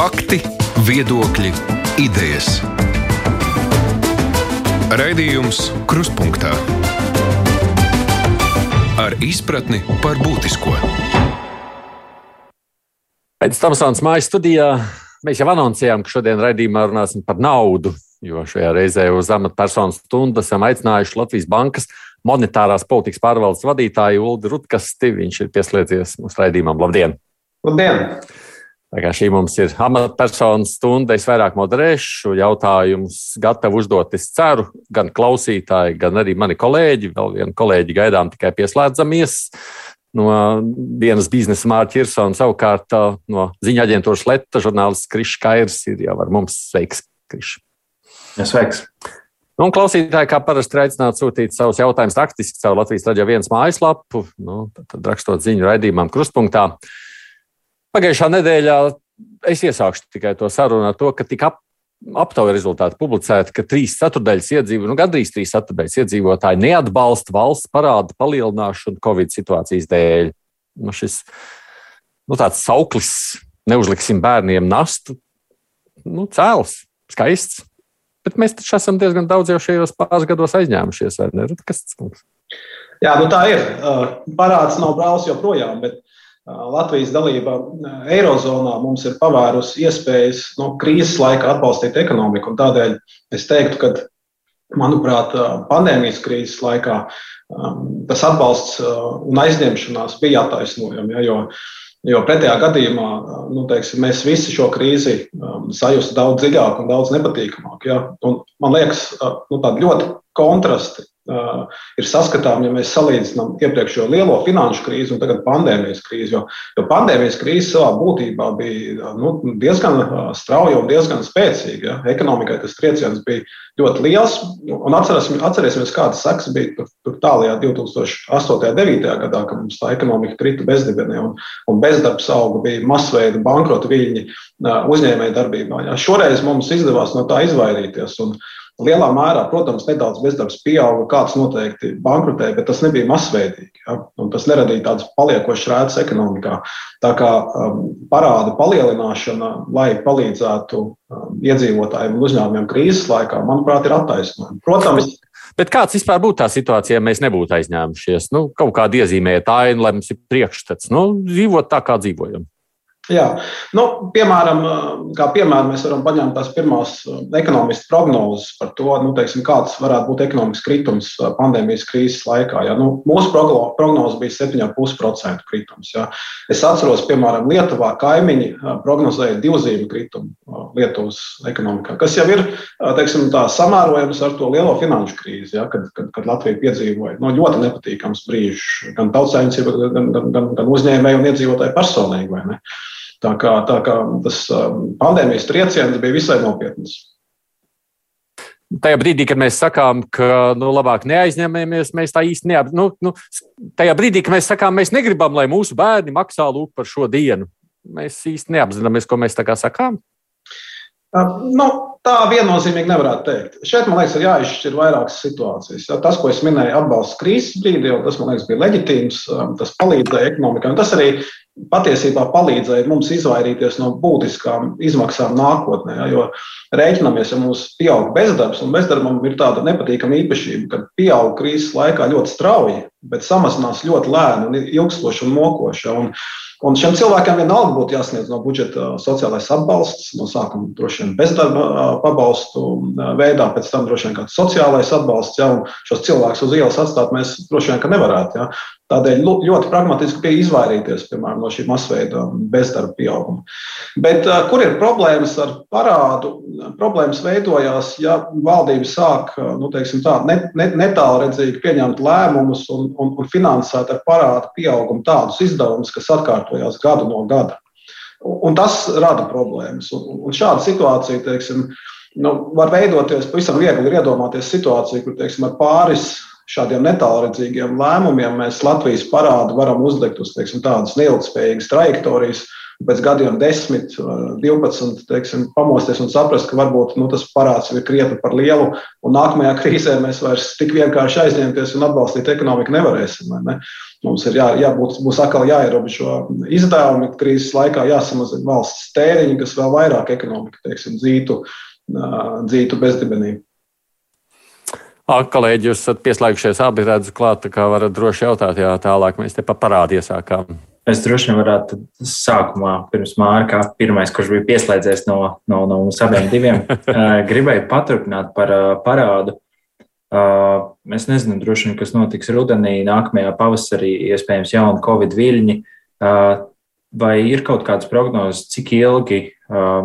Fakti, viedokļi, idejas. Raidījums Kruspunkta ar izpratni par būtisko. Pēc tam stāvs mājas studijā mēs jau anoncējām, ka šodien raidījumā runāsim par naudu. Jo šajā reizē uz amatpersonu stundu esam aicinājuši Latvijas Bankas monetārās politikas pārvaldes vadītāju Ulu Rutkasti. Viņš ir pieslēdzies mūsu raidījumam. Labdien! Labdien! Tā kā šī mums ir amatpersonas stunda, es vairāk moderēšu jautājumus, gatavu uzdot. Es ceru, gan klausītāji, gan arī mani kolēģi. Vēl vienu kolēģi gaidām tikai pieslēdzamies. No dienas biznesa Mārķa Irsona, savukārt no ziņā aģentūras Leta žurnālists Krišs Kairs ir jau ar mums. Sveiks, Krišs! Ja, sveiks! Nu, un klausītāji, kā parasti, aicinātu sūtīt savus jautājumus rakstiski caur Latvijas raidījuma viens mājaslapu, nu, tad, tad rakstot ziņu raidījumam krustpunktā. Pagājušā nedēļā es iesākšu tikai to sarunu ar to, ka tika ap, aptaujas rezultāti publicēti, ka trīs ceturdaļas iedzīvotāji, nu, gandrīz trīs ceturdaļas iedzīvotāji neatbalsta valsts parāda palielināšanu Covid situācijas dēļ. Nu, šis nu, tāds sauklis, neuzliksim bērniem nastu, nu, cēls, skaists. Bet mēs taču esam diezgan daudz jau šajos pāris gados aizņēmušies, vai ne? Kas tas mums? Jā, nu tā ir. Parāds nav brālis joprojām, bet Latvijas dalība Eirozonā mums ir pavērusi iespējas no krīzes laika atbalstīt ekonomiku. Tādēļ es teiktu, ka, manuprāt, pandēmijas krīzes laikā tas atbalsts un aizņemšanās bija attaisnojami. Ja, jo, jo pretējā gadījumā nu, teiksim, mēs visi šo krīzi sajustu daudz dziļāk un daudz nepatīkamāk. Ja. Un, man liekas, nu, tādi ļoti kontrasti ir saskatāms, ja mēs salīdzinām iepriekšējo lielo finanšu krīzi un tagad pandēmijas krīzi. Jo, jo pandēmijas krīze savā būtībā bija nu, diezgan strauja un diezgan spēcīga. Ja. Ekonomikai tas trieciens bija ļoti liels. Atcerēsimies, atcerēsimies kādas sekas bija tur, tur tālākajā 2008. un 2009. gadā, kad mums tā ekonomika krita bezdibenē un, un bezdarbs auga, bija masveida bankrota viļņi uh, uzņēmēju darbībā. Ja. Šoreiz mums izdevās no tā izvairīties. Un, Lielā mērā, protams, nedaudz bezdarbs pieauga, kāds noteikti bankrotēja, bet tas nebija masveidīgi. Ja? Tas neradīja tādas paliekošas rētas ekonomikā. Tā kā um, parāda palielināšana, lai palīdzētu um, iedzīvotājiem un uzņēmumiem krīzes laikā, manuprāt, ir attaisnojama. Protams, Bet kāds vispār būtu tā situācija, ja mēs nebūtu aizņēmušies? Nu, kaut kāda iezīmēta aina, lai mums ir priekšstats. Nu, dzīvot tā, kā dzīvojam. Jā, nu, piemēram, piemēram, mēs varam paņemt tās pirmās ekonomistas prognozes par to, nu, teiksim, kāds varētu būt ekonomikas kritums pandēmijas krīzes laikā. Ja? Nu, mūsu prognoze bija 7,5% kritums. Ja? Es atceros, piemēram, Lietuvā kaimiņi prognozēja divzīmju kritumu Lietuvas ekonomikā, kas jau ir teiksim, tā, samērojams ar to lielo finanšu krīzi, ja? kad, kad, kad Latvija piedzīvoja no, nu, ļoti nepatīkams brīžs gan tautsājumcība, gan, gan, gan, gan uzņēmēju un iedzīvotāju personīgi. Tā kā, tā kā tas um, pandēmijas trieciens bija visai nopietns. Tajā brīdī, kad mēs sakām, ka nu, labāk neaizņemamies, mēs tā īsti neap... nu, nu, tajā brīdī, kad mēs sakām, mēs negribam, lai mūsu bērni maksā lūk par šo dienu, mēs īsti neapzināmies, ko mēs tā kā sakām. Nu, tā viennozīmīgi nevarētu teikt. Šeit, man liekas, ir jāizšķir vairākas situācijas. Tas, ko es minēju, atbalsts krīzes brīdī, tas, man liekas, bija leģitīms, tas palīdzēja ekonomikai. Tas arī patiesībā palīdzēja mums izvairīties no būtiskām izmaksām nākotnē. Jo rēķinamies, ja mums pieaug bezdarbs, un bezdarbam ir tāda nepatīkama īpašība, ka pieaug krīzes laikā ļoti strauji, bet samazinās ļoti lēni un ilgstoši un mokoši. Un Un šiem cilvēkiem vienalga būtu jāsniedz no budžeta sociālais atbalsts, no sākuma droši vien bezdarba pabalstu veidā, pēc tam droši vien kāds sociālais atbalsts. Ja, šos cilvēkus uz ielas atstāt mēs droši vien nevarētu. Ja. Tādēļ ļoti pragmatiski bija izvairīties piemēram, no šī masveida bezdarba pieauguma. Bet kur ir problēmas ar parādu? Problēmas veidojās, ja valdība sāk nu, tā, netālredzīgi pieņemt lēmumus un, un, un finansēt ar parādu pieaugumu tādus izdevumus, kas atkārtojās gadu no gada. Un tas rada problēmas. Un, un šāda situācija, teiksim, nu, var veidoties pavisam viegli ir iedomāties situāciju, kur teiksim, ar pāris šādiem netālredzīgiem lēmumiem mēs Latvijas parādu varam uzlikt uz teiksim, tādas neilgspējīgas trajektorijas pēc gadiem 10, 12, teiksim, pamosties un saprast, ka varbūt nu, tas parāds ir krietni par lielu, un nākamajā krīzē mēs vairs tik vienkārši aizņemties un atbalstīt ekonomiku nevarēsim. Ne? Mums ir jā, jābūt, būs atkal jāierobežo izdevumi, krīzes laikā jāsamazina valsts tēriņi, kas vēl vairāk ekonomiku teiksim, dzītu, dzītu bezdibenī. Kolēģi, jūs esat pieslēgušies abi redzu klāt, tā kā varat droši jautāt, jā, tālāk mēs te pa parādi iesākām. Es droši vien varētu sākumā, pirms Mārka, pirmais, kurš bija pieslēdzies no, no, no mums abiem diviem, gribēju paturpināt par parādu. Mēs nezinām, droši vien, kas notiks rudenī, nākamajā pavasarī, iespējams, jauni Covid viļņi. Vai ir kaut kādas prognozes, cik ilgi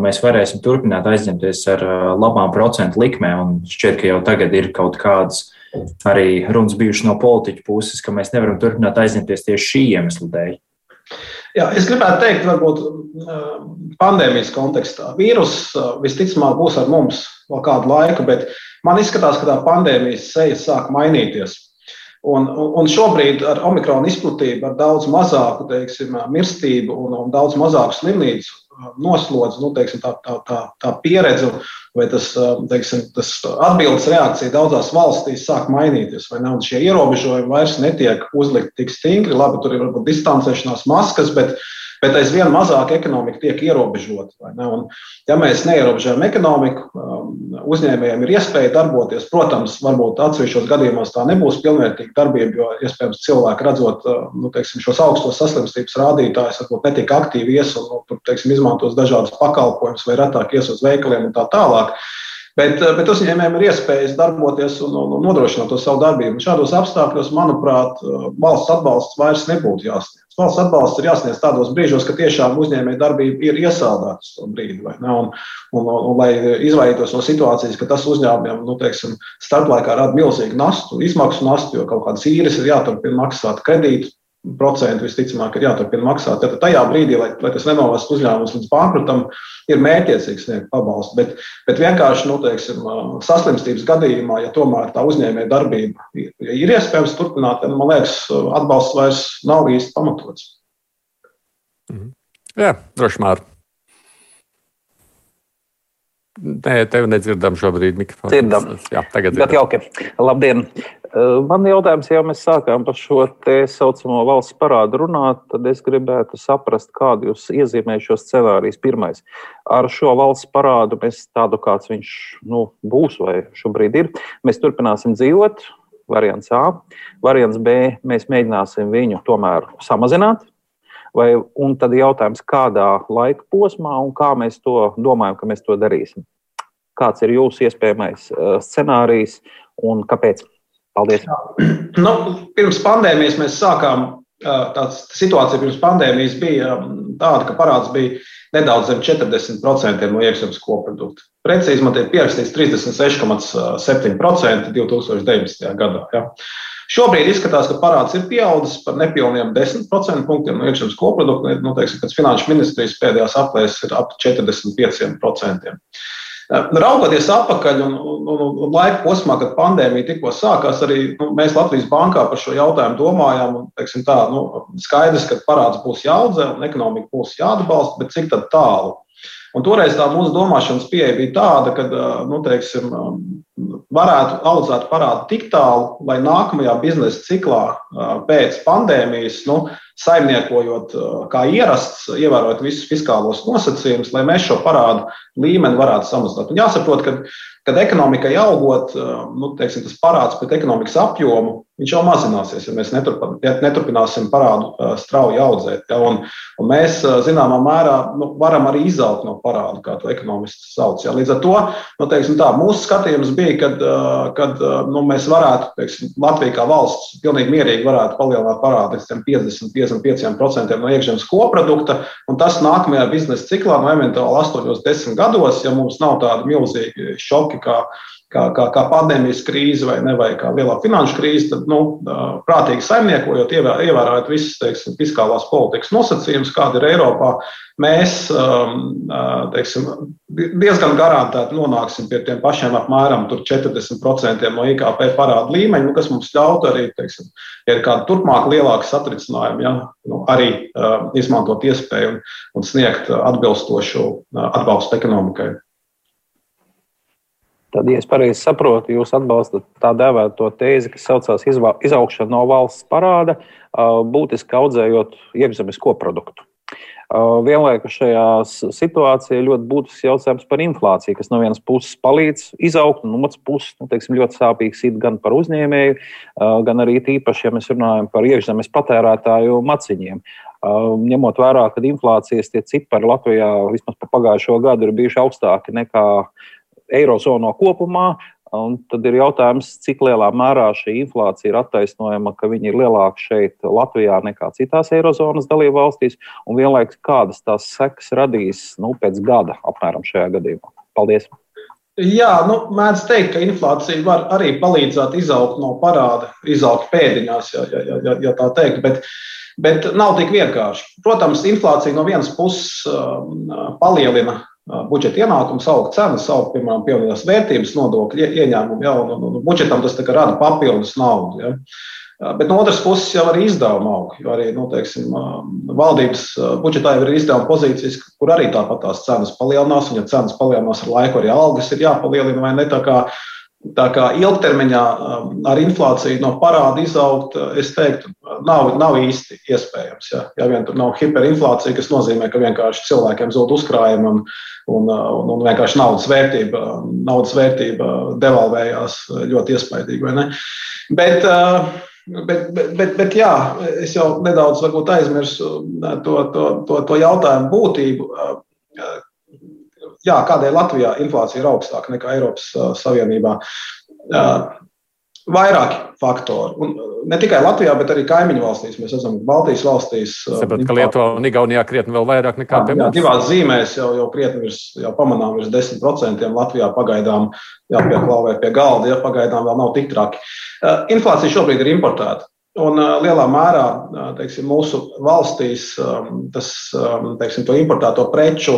mēs varēsim turpināt aizņemties ar labām procentu likmēm? Un šķiet, ka jau tagad ir kaut kādas arī runas bijušas no politiķu puses, ka mēs nevaram turpināt aizņemties tieši šī iemesla dēļ. Jā, es gribētu teikt, varbūt pandēmijas kontekstā. Vīruss visticamāk būs ar mums vēl kādu laiku, bet man izskatās, ka tā pandēmijas seja sāk mainīties. Un, un šobrīd ar omikronu izplatību, ar daudz mazāku teiksim, mirstību un, un daudz mazāku slimnīcu noslodzi, nu, teiksim, tā, tā, tā, tā pieredze vai tas, teiksim, tas atbildes reakcija daudzās valstīs sāk mainīties. Vai nav šie ierobežojumi vairs netiek uzlikti tik stingri. Labi, tur ir varbūt distancēšanās maskas, bet bet aizvien mazāk ekonomika tiek ierobežota. Ja mēs neierobežojam ekonomiku, um, uzņēmējiem ir iespēja darboties. Protams, varbūt atsevišķos gadījumos tā nebūs pilnvērtīga darbība, jo iespējams cilvēki redzot uh, nu, teiksim, šos augstos saslimstības rādītājus, varbūt netik aktīvi ies un nu, teiksim, izmantos dažādas pakalpojumus vai retāk ies uz veikaliem un tā tālāk. Bet, uh, bet uzņēmējiem ir iespējas darboties un, un, un nodrošināt to savu darbību. Un šādos apstākļos, manuprāt, uh, valsts atbalsts vairs nebūtu jāsniedz. Valsts atbalsts ir jāsniedz tādos brīžos, ka tiešām uzņēmēja darbība ir iesaldēta uz to brīdi. Un, un, un, un, lai izvairītos no situācijas, ka tas uzņēmumiem nu, starplaikā rada milzīgu nastu, izmaksu nastu, jo kaut kādas īres ir jāturpina maksāt kredītu procentu visticamāk ir jāturpina maksāt. Tad tajā brīdī, lai, lai tas nenovestu uzņēmumus līdz bankrotam, ir mērķiecīgi sniegt pabalstu. Bet, bet vienkārši nu, teiksim, saslimstības gadījumā, ja tomēr tā uzņēmēja darbība ir, ja ir iespējams turpināt, tad man liekas, atbalsts vairs nav īsti pamatots. Mhm. Jā, droši vien. Nē, tev nedzirdam šobrīd mikrofonu. Dzirdam. Jā, tagad dzirdam. Bet jauki. Labdien! Man jautājums, ja mēs sākām par šo tā saucamo valsts parādu runāt, tad es gribētu saprast, kādu jūs iezīmējat šos scenārijus. Pirmais, ar šo valsts parādu mēs tādu, kāds viņš nu, būs vai šobrīd ir, mēs turpināsim dzīvot. Variants A. Variants B. Mēs mēģināsim viņu tomēr samazināt. Vai, un tad jautājums, kādā laika posmā un kā mēs to domājam, ka mēs to darīsim. Kāds ir jūsu iespējamais scenārijs un kāpēc? Paldies! Nu, pirms pandēmijas mēs sākām. Tāds situācija pirms pandēmijas bija tāda, ka parāds bija nedaudz zem 40% no iekšzemes koprodukta. Precīzi man tiek pierakstīts 36,7% 2019. gadā. Ja. Šobrīd izskatās, ka parāds ir pieaudzis par nepilniem 10% punktiem no iekšzemes koprodukta. Nu, teiksim, pēc finanšu ministrijas pēdējās aplēses ir ap 45%. Raugoties atpakaļ un, un, un, un laika posmā, kad pandēmija tikko sākās, arī nu, mēs Latvijas bankā par šo jautājumu domājām. Un, teiksim, tā, nu, skaidrs, ka parāds būs jāaudzē un ekonomika būs jāatbalsta, bet cik tālu? Un toreiz tā mūsu domāšanas pieeja bija tāda, ka nu, teiksim, varētu audzēt parādu tik tālu, lai nākamajā biznesa ciklā pēc pandēmijas nu, saimniekojot kā ierasts, ievērot visus fiskālos nosacījumus, lai mēs šo parādu līmeni varētu samazināt. Un jāsaprot, ka, kad ekonomikai augot, nu, teiksim, tas parāds pret ekonomikas apjomu jau mazināsies, ja mēs neturpināsim parādu strauji audzēt. Ja, un, un mēs zināmā mērā nu, varam arī izaugt no parāda, kā to ekonomisti sauc. Ja. Līdz ar to nu, teiksim, tā, mūsu skatījums bija, kad, kad nu, mēs varētu, teiksim, Latvija kā valsts, pilnīgi mierīgi varētu palielināt parādu līdz 50-55% no iekšzemes koprodukta, un tas nākamajā biznesa ciklā, no eventuāli 8-10 gados, ja mums nav tādi milzīgi šoki, kā kā, kā, kā pandēmijas krīze vai, ne, vai kā lielā finanšu krīze, tad nu, prātīgi saimniekojot, ievērojot visas teiksim, fiskālās politikas nosacījumus, kāda ir Eiropā, mēs teiksim, diezgan garantēti nonāksim pie tiem pašiem apmēram 40% no IKP parāda līmeņa, nu, kas mums ļautu arī, teiksim, ja ir kāda turpmāk lielāka satricinājuma, ja, nu, arī uh, izmantot iespēju un, un sniegt atbilstošu uh, atbalstu ekonomikai. Tad, ja es pareizi saprotu, jūs atbalstat tā dēvēto tēzi, kas saucās izaugšana no valsts parāda, būtiski audzējot iekšzemes koproduktu. Vienlaikus šajā situācijā ļoti būtisks jautājums par inflāciju, kas no vienas puses palīdz izaugt, un no otras puses nu, teiksim, ļoti sāpīgs ir gan par uzņēmēju, gan arī tīpaši, ja mēs runājam par iekšzemes patērētāju maciņiem. Ņemot vērā, ka inflācijas cipari Latvijā vismaz pa pagājušo gadu ir bijuši augstāki nekā Eirozonā kopumā. Un tad ir jautājums, cik lielā mērā šī inflācija ir attaisnojama, ka viņi ir lielāki šeit, Latvijā, nekā citās Eirozonas dalību valstīs, un vienlaikus kādas tās sekas radīs nu, pēc gada apmēram šajā gadījumā. Paldies! Jā, nu, mēdz teikt, ka inflācija var arī palīdzēt izaugt no parāda, izaugt pēdiņās, ja, ja, ja, ja tā teikt. Bet, bet nav tik vienkārši. Protams, inflācija no vienas puses uh, palielina budžeta ienākums, auga cenas, auga, piemēram, pievienotās vērtības nodokļu ieņēmumu, ja, un, un, un budžetam tas rada papildus naudu. Ja. Bet no otras puses jau arī izdevuma aug, jo arī nu, teiksim, valdības budžetā jau ir izdevuma pozīcijas, kur arī tāpat tās cenas palielinās, un ja cenas palielinās ar laiku, arī algas ir jāpalielina vai ne. Tā kā Tā kā ilgtermiņā um, ar inflāciju no parāda izaugt, uh, es teiktu, nav, nav īsti iespējams. Ja, ja vien tur nav hiperinflācija, kas nozīmē, ka vienkārši cilvēkiem zūd uzkrājumi un, un, uh, un, un vienkārši naudas vērtība, naudas vērtība devalvējās ļoti iespaidīgi. Bet, uh, Bet, bet, bet, bet jā, es jau nedaudz aizmirsu to, to, to, to jautājumu būtību jā, kādēļ Latvijā inflācija ir augstāka nekā Eiropas Savienībā. Vairāki faktori. Un ne tikai Latvijā, bet arī kaimiņu valstīs. Mēs ka Baltijas valstīs. Sapratu, ka Lietuvā un Igaunijā krietni vēl vairāk nekā pie mums. Divās zīmēs jau, jau krietni virs, jau pamanām virs 10%. Latvijā pagaidām jāpieklauvē pie galda, ja pagaidām vēl nav tik traki. Inflācija šobrīd ir importēta. Un lielā mērā teiksim, mūsu valstīs tas teiksim, importēto preču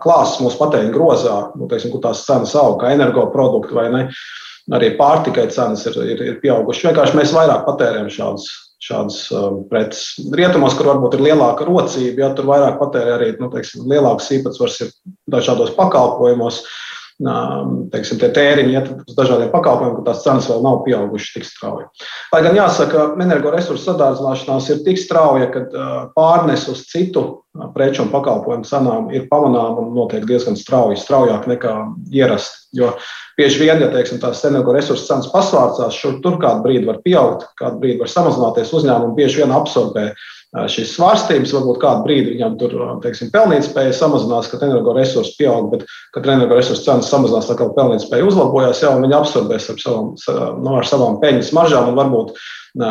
klāsts mūsu patēriņa grozā, nu, teiksim, kur tās cenas aug, kā energoprodukti vai ne, arī pārtikai cenas ir, ir, ir pieaugušas. Vienkārši mēs vairāk patērējam šādus, šādus preces. Rietumos, kur varbūt ir lielāka rocība, ja tur vairāk patērē arī nu, teiksim, lielāks īpatsvars ir dažādos pakalpojumos. Uh, teiksim, tie tēriņi iet uz dažādiem pakalpojumiem, ka tās cenas vēl nav pieaugušas tik strauji. Lai gan jāsaka, energoresursu sadārdzināšanās ir tik strauja, ka pārnes uz citu preču un pakalpojumu cenām ir pamanāma un notiek diezgan strauji, straujāk nekā ierasti. Jo bieži vien, ja teiksim, tās energoresursu cenas pasvārcās, šur tur kādu brīdi var pieaugt, kādu brīdi var samazināties uzņēmumi, bieži vien absorbē šīs svārstības, varbūt kādu brīdi viņam tur, teiksim, pelnītspēja samazinās, kad energoresursi pieaug, bet, kad energoresursu cenas samazinās, kā pelnītspēja uzlabojās, jau viņi absorbēs ar, savam, no, ar savām peļņas maržām un varbūt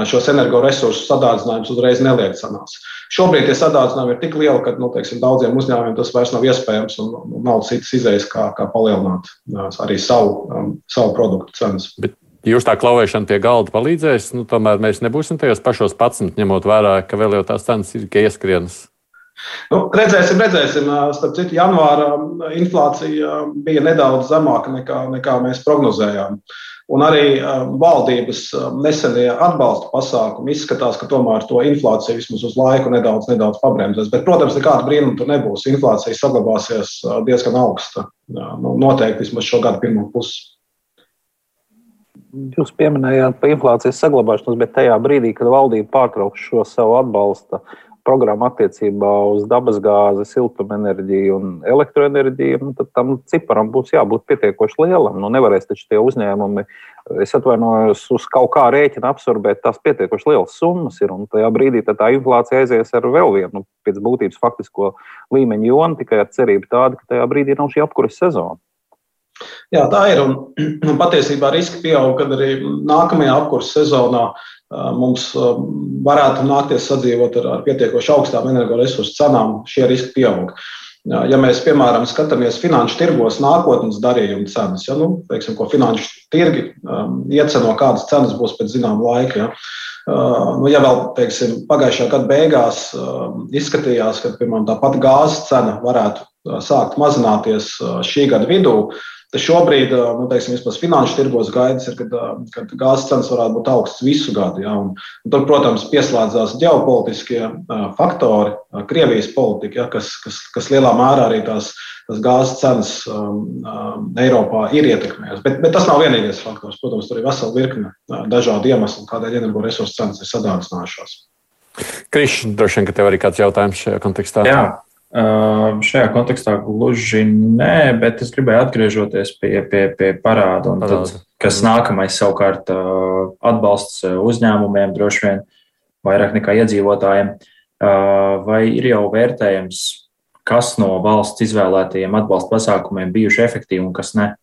šos energoresursu sadārdzinājumus uzreiz neliek sanās. Šobrīd tie sadārdzinājumi ir tik lieli, ka nu, teiksim, daudziem uzņēmumiem tas vairs nav iespējams un, un nav citas izējas, kā, kā palielināt arī savu, savu produktu cenas. Bet jūs tā klauvēšana pie galda palīdzēs, nu, tomēr mēs nebūsim tajos pašos 11, ņemot vērā, ka vēl jau tās cenas ir ieskrienas. Nu, redzēsim, redzēsim. Starp citu, janvāra inflācija bija nedaudz zemāka nekā, nekā mēs prognozējām. Un arī valdības nesenie atbalsta pasākumi izskatās, ka tomēr to inflāciju vismaz uz laiku nedaudz, nedaudz pabremzēs. Bet, protams, nekāda brīnuma tur nebūs. Inflācija saglabāsies diezgan augsta. Nu, noteikti vismaz šo gadu pirmo pusi. Jūs pieminējāt par inflācijas saglabāšanos, bet tajā brīdī, kad valdība pārtrauks šo savu atbalsta programmu attiecībā uz dabasgāzi, siltumenerģiju un elektroenerģiju, nu, tad tam ciparam būs jābūt pietiekoši lielam. Nu, nevarēs taču tie uzņēmumi, es atvainojos, uz kaut kā rēķina absorbēt tās pietiekoši lielas summas. Ir, tajā brīdī tā inflācija aizies ar vēl vienu nu, pēc būtības faktisko līmeņu jonu, tikai ar cerību tādu, ka tajā brīdī nav šī apkuras sezona. Jā, tā ir. Un, un patiesībā riski pieaug, kad arī nākamajā apkurses sezonā mums varētu nākties sadzīvot ar, ar pietiekoši augstām energoresursu cenām. Šie riski pieaug. Ja mēs, piemēram, skatāmies finanšu tirgos nākotnes darījumu cenas, ja, nu, teiksim, ko finanšu tirgi um, ieceno, kādas cenas būs pēc zināma laika. Ja. Uh, nu, ja vēl teiksim, pagājušā gada beigās uh, izskatījās, ka piemēram, tā pati gāzes cena varētu sākt mazināties šī gada vidū, uh, Tas šobrīd, nu, teiksim, vismaz finanšu tirgos gaidas ir, kad, kad gāzes cenas varētu būt augstas visu gadu. Ja, un, un tur, protams, pieslēdzās ģeopolitiskie faktori, Krievijas politika, ja, kas, kas, kas lielā mērā arī tās, tās gāzes cenas um, um, Eiropā ir ietekmējusi. Bet, bet tas nav vienīgais faktors. Protams, tur ir vesela virkne dažādu iemeslu, kādēļ energoresursu cenas ir sadārdzinājušās. Krišs, droši vien, ka tev arī kāds jautājums šajā kontekstā. Jā. Šajā kontekstā gluži nē, bet es gribēju atgriezties pie, pie, pie parāda. Tad, kas nākamais savukārt atbalsts uzņēmumiem, droši vien vairāk nekā iedzīvotājiem. Vai ir jau vērtējams, kas no valsts izvēlētajiem atbalsta pasākumiem bijuši efektīvi un kas ne?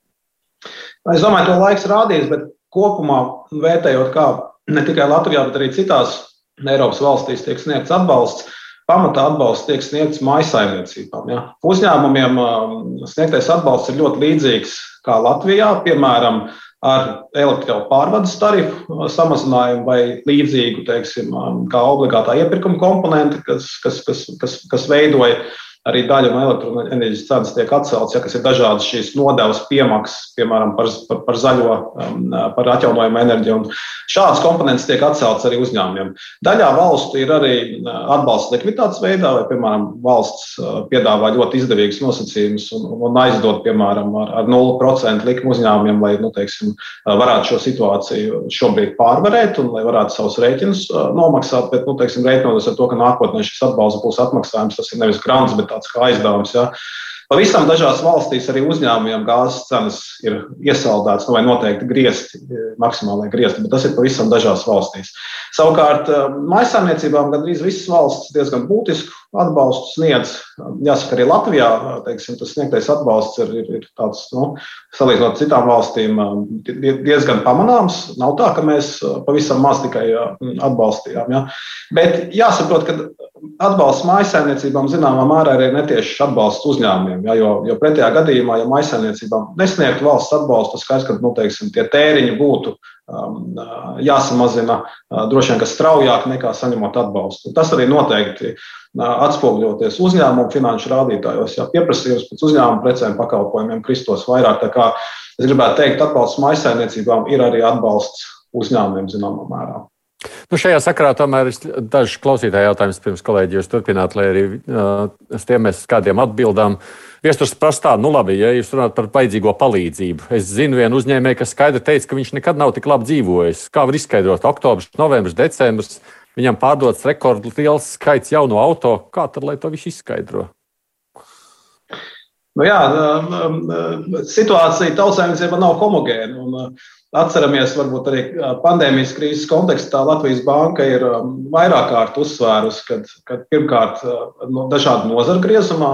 Es domāju, to laiks rādīs, bet kopumā vērtējot, kā ne tikai Latvijā, bet arī citās Eiropas valstīs tiek sniegts atbalsts Pamatā atbalsts tiek sniegts maisaimniecībām. Ja. Uzņēmumiem um, sniegtais atbalsts ir ļoti līdzīgs kā Latvijā, piemēram, ar elektropārvades tarifu uh, samazinājumu vai līdzīgu, teiksim, um, kā obligātā iepirkuma komponente, kas, kas, kas, kas, kas veidoja arī daļa no elektroenerģijas cenas tiek atceltas, ja, kas ir dažādas šīs nodevas piemaksas, piemēram, par, par, par zaļo, um, par atjaunojumu enerģiju. Un šādas komponentes tiek atceltas arī uzņēmumiem. Daļā valstu ir arī uh, atbalsts likviditātes veidā, vai, piemēram, valsts uh, piedāvā ļoti izdevīgus nosacījumus un, un aizdod, piemēram, ar, ar 0% likmu uzņēmumiem, lai, nu, teiksim, uh, varētu šo situāciju šobrīd pārvarēt un lai varētu savus rēķinus nomaksāt, bet, nu, teiksim, rēķinoties ar to, ka nākotnē šis atbalsts būs atmaksājums, tas ir nevis grants, bet tāds kā aizdevums. Ja. Pavisam dažās valstīs arī uzņēmumiem gāzes cenas ir iesaldētas, vai noteikti griezti, maksimālai griezti, bet tas ir pavisam dažās valstīs. Savukārt, eh, maisaimniecībām gandrīz visas valstis diezgan būtisku atbalstu sniedz. Jāsaka, arī Latvijā teiksim, tas sniegtais atbalsts ir, ir, ir tāds, nu, salīdzinot ar citām valstīm, diezgan pamanāms. Nav tā, ka mēs pavisam maz tikai atbalstījām. Ja. Bet jāsaprot, ka atbalsts maisaimniecībām zināmā mērā arī ir netiešs atbalsts uzņēmumiem. Ja, jo, jo pretējā gadījumā, ja maisaimniecībām nesniegtu valsts atbalstu, tas skaidrs, ka nu, teiksim, tie tēriņi būtu um, jāsamazina uh, droši vien straujāk nekā saņemot atbalstu. Tas arī noteikti uh, atspoguļoties uzņēmumu finanšu rādītājos. Ja pieprasījums pēc uzņēmuma precēm pakalpojumiem kristos vairāk, kā es gribētu teikt, atbalsts maisaimniecībām ir arī atbalsts uzņēmumiem zināmā mērā. Nu, šajā sakarā tomēr ir dažs klausītāju jautājums, pirms kolēģi jūs turpināt, lai arī uh, tiem mēs kādiem atbildām. Viesturs prasa tā, nu labi, ja jūs runājat par vajadzīgo palīdzību. Es zinu vienu uzņēmēju, kas skaidri teica, ka viņš nekad nav tik labi dzīvojis. Kā var izskaidrot? Oktobris, novembris, decembris. Viņam pārdots rekordliels skaits jaunu auto. Kā tad, lai to visu izskaidro? Nu jā, situācija tautsājumniecībā nav homogēna. Un, Atceramies, varbūt arī pandēmijas krīzes kontekstā Latvijas Banka ir vairāk kārt uzsvērusi, ka, ka pirmkārt, no dažādu nozaru griezumā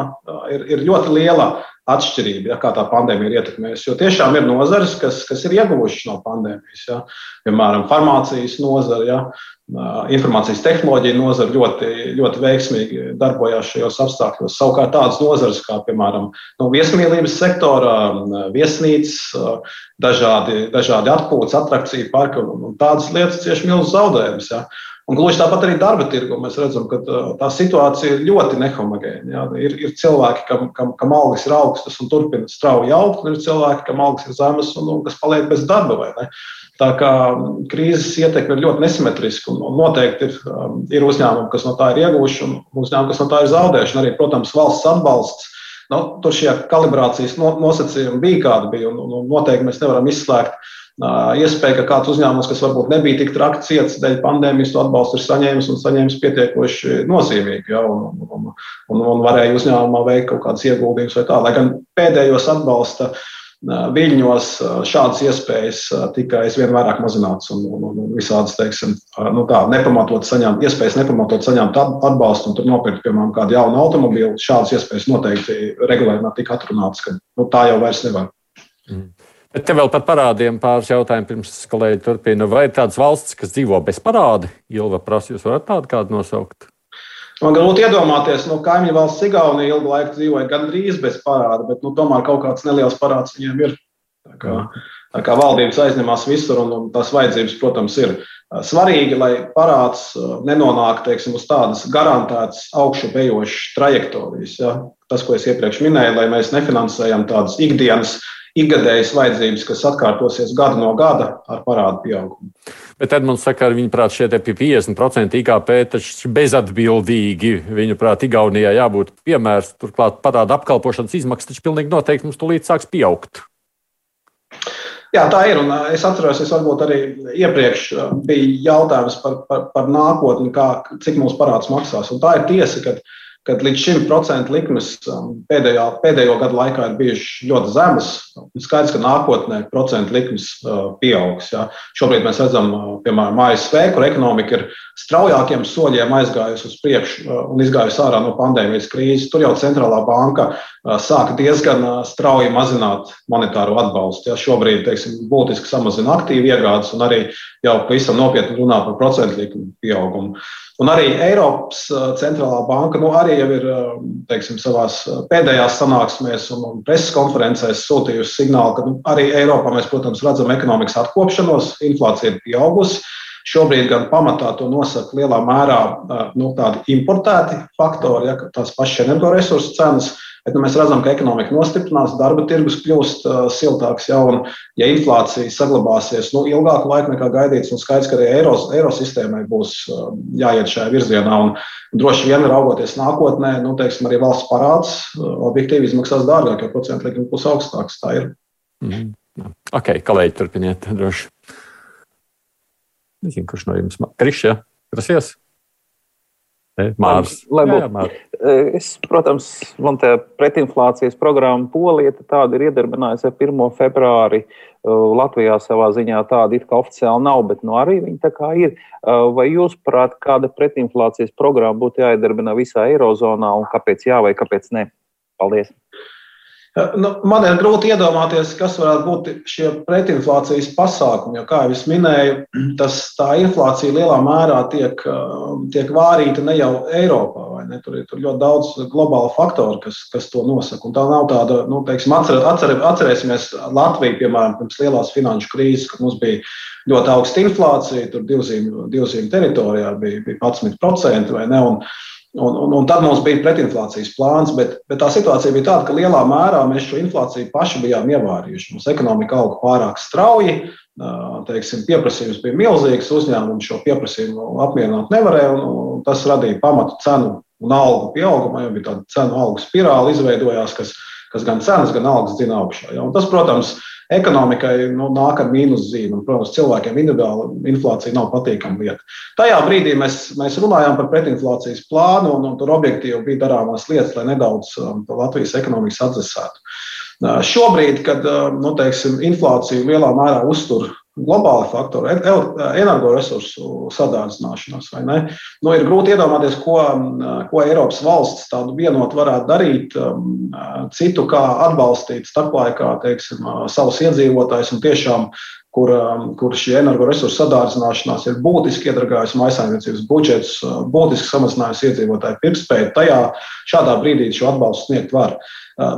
ir, ir ļoti liela atšķirība, ja, kā tā pandēmija ir ietekmējusi. Jo tiešām ir nozares, kas, kas ir ieguvušas no pandēmijas. Ja. Piemēram, farmācijas nozara, ja, informācijas tehnoloģija nozara ļoti, ļoti veiksmīgi darbojās šajos apstākļos. Savukārt tādas nozares kā, piemēram, no viesmīlības sektora, viesnīcas, dažādi, dažādi atpūtas, attrakciju parki un tādas lietas cieši milzu zaudējumus. Ja. Un gluži tāpat arī darba tirgu mēs redzam, ka tā situācija ir ļoti nehomogēna. Ir, ir cilvēki, kam, kam, kam algas ir augstas un turpina strauji augt, un ir cilvēki, kam algas ir zemas un, un kas paliek bez darba. Tā kā krīzes ietekme ir ļoti nesimetriska un noteikti ir, um, ir uzņēmumi, kas no tā ir ieguvuši un uzņēmumi, kas no tā ir zaudējuši. Un arī, protams, valsts atbalsts. Nu, tur šie kalibrācijas nosacījumi bija kādi bija, un, un noteikti mēs nevaram izslēgt iespēju, ka kāds uzņēmums, kas varbūt nebija tik traki ciets dēļ pandēmijas, to atbalstu ir saņēmis un saņēmis pietiekoši nozīmīgi, ja, un, un, un, un varēja uzņēmumā veikt kaut kādas ieguldījumus vai tā. Lai gan pēdējos atbalsta Viļņos šādas iespējas tikai aizvien vairāk mazināts un, un, un visādas, teiksim, nu tā, nepamatot saņemt, iespējas nepamatot saņemt atbalstu un tur nopirkt, piemēram, kādu jaunu automobīlu. Šādas iespējas noteikti regulējumā tika atrunātas, ka nu, tā jau vairs nevar. Mm. Bet te vēl par parādiem pāris jautājumu pirms kolēģi turpina. Vai ir tādas valsts, kas dzīvo bez parādi? Ilva prasa, jūs varat tādu kādu nosaukt? Man grūti iedomāties, nu, kaimiņu valsts Igaunija ilgu laiku dzīvoja gandrīz bez parāda, bet nu, tomēr kaut kāds neliels parāds viņiem ir. Tā kā, tā kā valdības aizņemās visur, un, un tās vajadzības, protams, ir svarīgi, lai parāds nenonāk teiksim, uz tādas garantētas augšupejošas trajektorijas. Ja? Tas, ko es iepriekš minēju, lai mēs nefinansējam tādas ikdienas ikgadējas vajadzības, kas atkārtosies gadu no gada ar parādu pieaugumu. Bet tad man saka, ka viņuprāt, šie 50% IKP taču bezatbildīgi. Viņuprāt, Igaunijā jābūt piemērs. Turklāt parāda apkalpošanas izmaksas taču pilnīgi noteikti mums tūlīt sāks pieaugt. Jā, tā ir. Un es atceros, es varbūt arī iepriekš bija jautājums par, par, par nākotni, kā, cik mums parāds maksās. Un tā ir tiesa, ka kad līdz šim procentu likmes um, pēdējā, pēdējo gadu laikā ir bijušas ļoti zemas. Skaidrs, ka nākotnē procentu likmes uh, pieaugs. Ja. Šobrīd mēs redzam, uh, piemēram, ASV, kur ekonomika ir straujākiem soļiem aizgājusi uz priekšu uh, un izgājusi ārā no pandēmijas krīzes. Tur jau centrālā banka sāka diezgan strauji mazināt monetāro atbalstu. Ja. Šobrīd teiksim, būtiski samazina aktīvu iegādes un arī jau pavisam nopietni runā par procentu likmu pieaugumu. Un arī Eiropas centrālā banka nu, arī jau ir teiksim, savās pēdējās sanāksmēs un, preses konferencēs sūtījusi signālu, ka nu, arī Eiropā mēs, protams, redzam ekonomikas atkopšanos, inflācija ir pieaugusi. Šobrīd gan pamatā to nosaka lielā mērā nu, tādi importēti faktori, ja, tās pašas energoresursu cenas, Bet, nu, mēs redzam, ka ekonomika nostiprinās, darba tirgus kļūst uh, siltāks. Ja, un, ja inflācija saglabāsies nu, ilgāku laiku nekā gaidīts, un skaidrs, ka arī eiro, eiro sistēmai būs uh, jāiet šajā virzienā. Un, droši vien, raugoties nākotnē, nu, teiksim, arī valsts parāds uh, objektīvi izmaksās dārgāk, jo procentu likme būs augstāks. Tā ir. Mm -hmm. Ok, kolēģi, turpiniet droši. Nezinu, kurš no jums ir Krišs, ja? Krasies? Mārs. Lai, jā, jā, es, protams, man te pretinflācijas programma Polija tāda ir iedarbinājusi ar 1. februāri. Latvijā savā ziņā tāda it kā oficiāli nav, bet nu, arī viņa tā kā ir. Vai jūs prāt, kāda pretinflācijas programma būtu jāiedarbina visā Eirozonā un kāpēc jā vai kāpēc nē? Paldies! Nu, man ir grūti iedomāties, kas varētu būt šie pretinflācijas pasākumi. Jo, kā jau es minēju, tas, tā inflācija lielā mērā tiek, um, tiek vārīta ne jau Eiropā. Tur ir tur ļoti daudz globālu faktoru, kas, kas to nosaka. Un tā nav tāda, nu, teiksim, atcer, atcer, atcerēsimies Latviju, piemēram, pirms lielās finanšu krīzes, kad mums bija ļoti augsta inflācija, tur divzīmju, divzīmju teritorijā bija, bija 11% vai ne. Un, Un, un, un tad mums bija pretinflācijas plāns, bet, bet tā situācija bija tāda, ka lielā mērā mēs šo inflāciju paši bijām ievārījuši. Mums ekonomika auga pārāk strauji, teiksim, pieprasījums bija milzīgs, uzņēmumi šo pieprasījumu apmierināt nevarēja, un, un tas radīja pamatu cenu un algu pieaugumam. Jau bija tāda cenu algu spirāli izveidojās, kas, kas gan cenas, gan algas dzina augšā. Ja? Un tas, protams, ekonomikai nu, nāk ar mīnuszīmi. Protams, cilvēkiem individuāli inflācija nav patīkama lieta. Tajā brīdī mēs, mēs runājām par pretinflācijas plānu, un, un tur objektīvi bija darāmas lietas, lai nedaudz um, Latvijas ekonomikas atdzesētu. Šobrīd, kad uh, nu, teiksim, inflācija lielā mērā uztur globāli faktori, energoresursu sadārdzināšanās. Nu, ir grūti iedomāties, ko, ko Eiropas valsts tādu vienotu varētu darīt, citu kā atbalstīt starplaikā teiksim, savus iedzīvotājus un tiešām. Kur, kur šī energoresursu sadārdzināšanās ir būtiski iedragājusi maisaimniecības budžets, būtiski samazinājusi iedzīvotāju pirktspēju. Tajā šādā brīdī šo atbalstu sniegt var.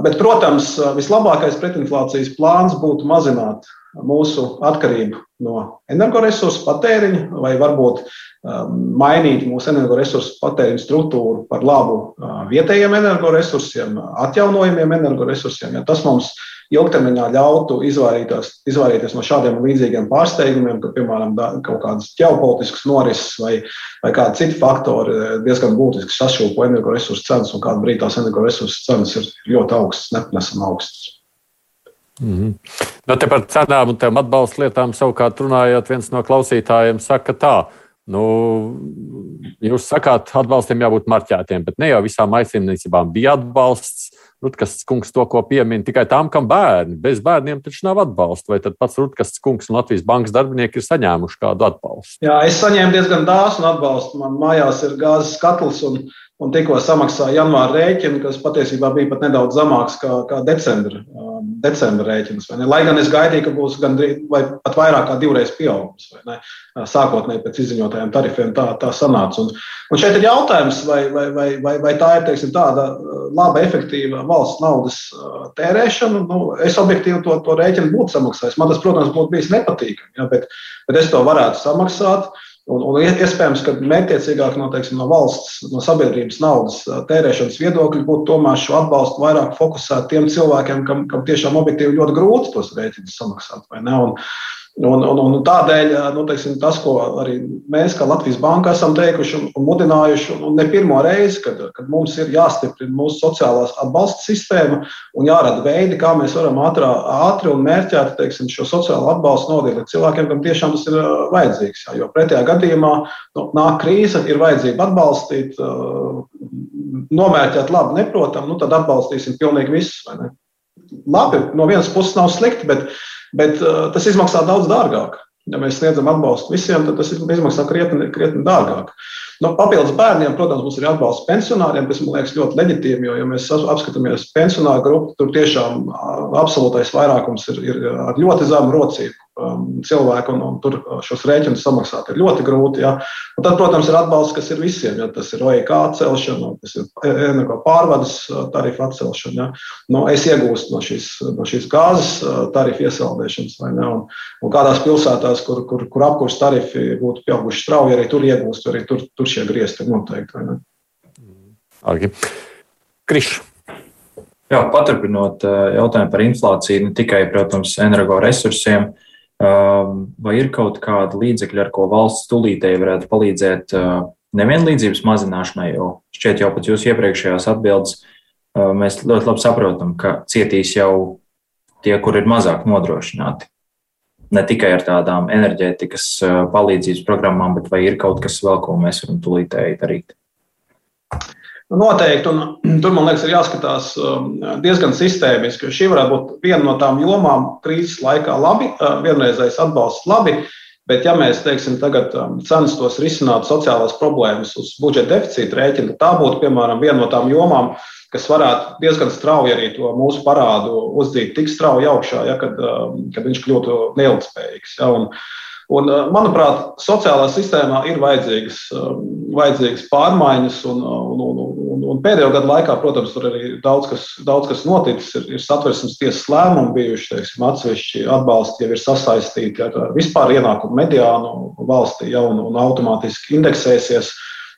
Bet, protams, vislabākais pretinflācijas plāns būtu mazināt mūsu atkarību no energoresursu patēriņa, vai varbūt um, mainīt mūsu energoresursu patēriņa struktūru par labu uh, vietējiem energoresursiem, atjaunojumiem energoresursiem. Ja tas mums ilgtermiņā ļautu izvairīties, izvairīties no šādiem līdzīgiem pārsteigumiem, ka, piemēram, kaut kādas ģeopolitiskas norises vai, vai kādi citi faktori diezgan būtiski sašūpo energoresursu cenas, un kādā brīdī tās energoresursu cenas ir ļoti augstas, nepanesami augstas. Mm -hmm. nu, te par cenām un atbalsta lietām savukārt runājot, viens no klausītājiem saka tā. Nu, jūs sakāt, atbalstiem jābūt marķētiem, bet ne jau visām aizsardzībām bija atbalsts. Rutkas kungs to, ko piemin, tikai tām, kam bērni. Bez bērniem taču nav atbalsta. Vai tad pats Rutkas kungs un Latvijas bankas darbinieki ir saņēmuši kādu atbalstu? Jā, es saņēmu diezgan dāsnu atbalstu. Man mājās ir gāzes katls un, un tikko samaksāja janvāra rēķinu, kas patiesībā bija pat nedaudz zemāks kā, kā decembra decembra rēķins. Lai gan es gaidīju, ka būs gan vai pat vairāk kā divreiz pieaugums, sākotnēji pēc izziņotajiem tarifiem tā, tā sanāca. Un, un šeit ir jautājums, vai, vai, vai, vai, vai tā ir teiksim, tāda laba, efektīva valsts naudas tērēšana. Nu, es objektīvi to, to rēķinu būtu samaksājis. Man tas, protams, būtu bijis nepatīkami, ja, bet, bet es to varētu samaksāt. Un, un iespējams, ka mērķiecīgāk no, teiksim, no valsts, no sabiedrības naudas tērēšanas viedokļa būtu tomēr šo atbalstu vairāk fokusēt tiem cilvēkiem, kam, kam tiešām objektīvi ļoti grūti tos rēķinus samaksāt. Un, Un, un, un tādēļ nu, teiksim, tas, ko arī mēs, kā Latvijas Banka, esam teikuši un, un mudinājuši, un ne pirmo reizi, kad, kad mums ir jāstiprina mūsu sociālās atbalsta sistēma un jārada veidi, kā mēs varam ātrā, ātri un mērķēti teiksim, šo sociālo atbalstu nodot cilvēkiem, kam tiešām tas ir vajadzīgs. Jā, jo pretējā gadījumā nu, nāk krīze, ir vajadzība atbalstīt, nomērķēt labi, neprotam, nu, tad atbalstīsim pilnīgi visus. Labi, no vienas puses nav slikti, bet Bet uh, tas izmaksā daudz dārgāk. Ja mēs sniedzam atbalstu visiem, tad tas izmaksā krietni, krietni dārgāk. Nu, papildus bērniem, protams, mums ir atbalsts pensionāriem, kas man liekas ļoti leģitīmi, jo, ja mēs apskatāmies pensionāru grupu, tur tiešām absolūtais vairākums ir, ir ar ļoti zemu rocību um, cilvēku, un, un tur šos rēķinus samaksāt ir ļoti grūti. Ja. Un tad, protams, ir atbalsts, kas ir visiem. Ja. Tas ir OEK atcelšana, tas ir energo pārvades tarifu atcelšana. Ja. Nu, es iegūstu no šīs, no šīs gāzes tarifu iesaldēšanas, vai ne? Un, un kādās pilsētās, kur, kur, kur apkurss tarifi būtu pieauguši strauji, arī tur iegūst, arī tur, tur šie griezti ir noteikti. Argi. Krišs. Jā, paturpinot jautājumu par inflāciju, ne tikai, protams, energoresursiem, vai ir kaut kāda līdzekļa, ar ko valsts tūlītēji varētu palīdzēt nevienlīdzības mazināšanai, jo šķiet jau pēc jūsu iepriekšējās atbildes mēs ļoti labi saprotam, ka cietīs jau tie, kur ir mazāk nodrošināti ne tikai ar tādām enerģētikas palīdzības programmām, bet vai ir kaut kas vēl, ko mēs varam tūlītēji darīt? Noteikti, un tur man liekas, ir jāskatās diezgan sistēmiski. Šī varētu būt viena no tām jomām krīzes laikā, labi, vienreizējais atbalsts, labi. Bet, ja mēs teiksim, tagad censtos risināt sociālās problēmas uz budžeta deficīta rēķina, tā būtu piemēram viena no tām jomām, kas varētu diezgan strauji arī to mūsu parādu uzdīt tik strauji augšā, ja, kad, um, kad viņš kļūtu neilgspējīgs. Ja, un, un, uh, manuprāt, sociālā sistēmā ir vajadzīgas, um, vajadzīgas pārmaiņas, un, un, un, un, un pēdējo gadu laikā, protams, tur arī daudz kas, daudz kas noticis. Ir, ir satversmes tiesas lēmumi bijuši, teiksim, atsevišķi atbalsti jau ir sasaistīti ar vispār ienākumu mediānu valstī, ja, un, un automātiski indeksēsies.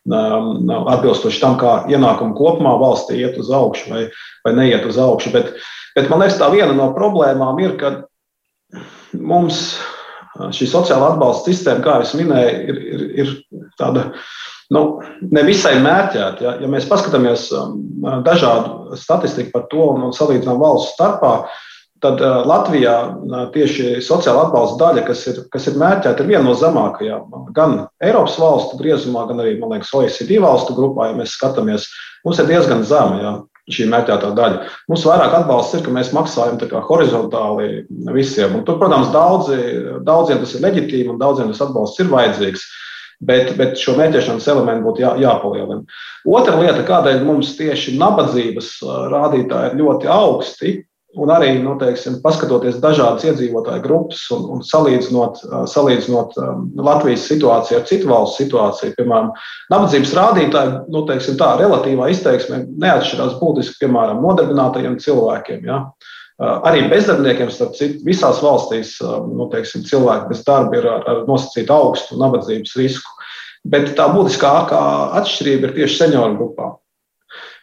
Um, atbilstoši tam, kā ienākumi kopumā valstī iet uz augšu vai, vai neiet uz augšu. Bet, bet man liekas, tā viena no problēmām ir, ka mums šī sociāla atbalsta sistēma, kā jau minēju, ir, ir, ir tāda nu, nevisai mērķēta. Ja, ja mēs paskatāmies um, dažādu statistiku par to un, salīdzinām valsts starpā, tad Latvijā tieši sociāla atbalsta daļa, kas ir, kas ir mērķēta, ir viena no zemākajām. Gan Eiropas valstu griezumā, gan arī liekas, OECD valstu grupā, ja mēs skatāmies, mums ir diezgan zema. Jā. Šī mērķētā daļa. Mums vairāk atbalsts ir, ka mēs maksājam horizontāli visiem. Un tur, protams, daudzi, daudziem tas ir leģitīvi un daudziem tas atbalsts ir vajadzīgs. Bet, bet šo mērķēšanas elementu būtu jā, jāpalielina. Otra lieta, kādēļ mums tieši nabadzības rādītāji ir ļoti augsti, Un arī, nu, teiksim, paskatoties dažādas iedzīvotāju grupas un, un salīdzinot, salīdzinot Latvijas situāciju ar citu valstu situāciju, piemēram, nabadzības rādītāji, nu, teiksim, tā relatīvā izteiksmē neatšķirās būtiski, piemēram, nodarbinātajiem cilvēkiem. Ja? Arī bezdarbniekiem, starp citu, visās valstīs nu, teiksim, cilvēki bez darba ir ar, ar nosacītu augstu nabadzības risku. Bet tā būtiskākā atšķirība ir tieši senioru grupā.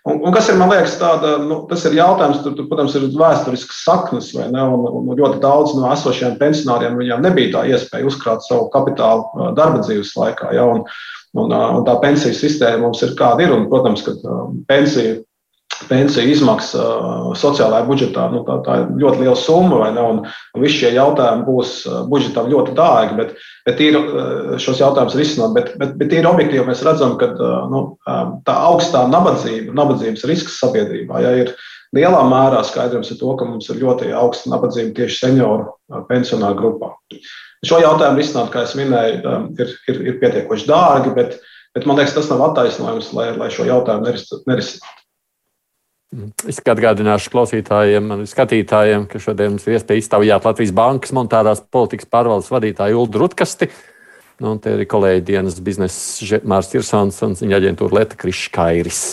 Un, un kas ir, man liekas, tāda, nu, tas ir jautājums, tur, tur protams, ir vēsturisks saknes, vai ne? Un, un ļoti daudz no esošajiem pensionāriem viņiem nebija tā iespēja uzkrāt savu kapitālu darba dzīves laikā. Ja? Un, un, un tā pensiju sistēma mums ir kāda ir, un, protams, ka pensiju pensiju izmaksa sociālajā budžetā. Nu, tā, tā ir ļoti liela summa, vai ne? Un, un visi šie jautājumi būs budžetam ļoti dārgi, bet, bet ir šos jautājumus risināt. Bet, bet, bet ir objektīvi mēs redzam, ka nu, tā augstā nabadzība, nabadzības risks sabiedrībā ja, ir lielā mērā skaidrojums ar to, ka mums ir ļoti augsta nabadzība tieši senioru pensionāru grupā. Šo jautājumu risināt, kā jau minēju, ir, ir, ir pietiekoši dārgi, bet, bet man liekas, tas nav attaisnojums, lai, lai šo jautājumu nerisinātu. Es atgādināšu klausītājiem, skatītājiem, ka šodien mums ir iespēja iztaujāt Latvijas Bankas monetārās politikas pārvaldes vadītāju Ulu Rutkasti. Nu, te ir kolēģi dienas biznesa Mārs Tirsons un viņa aģentūra Leta Kriškairis.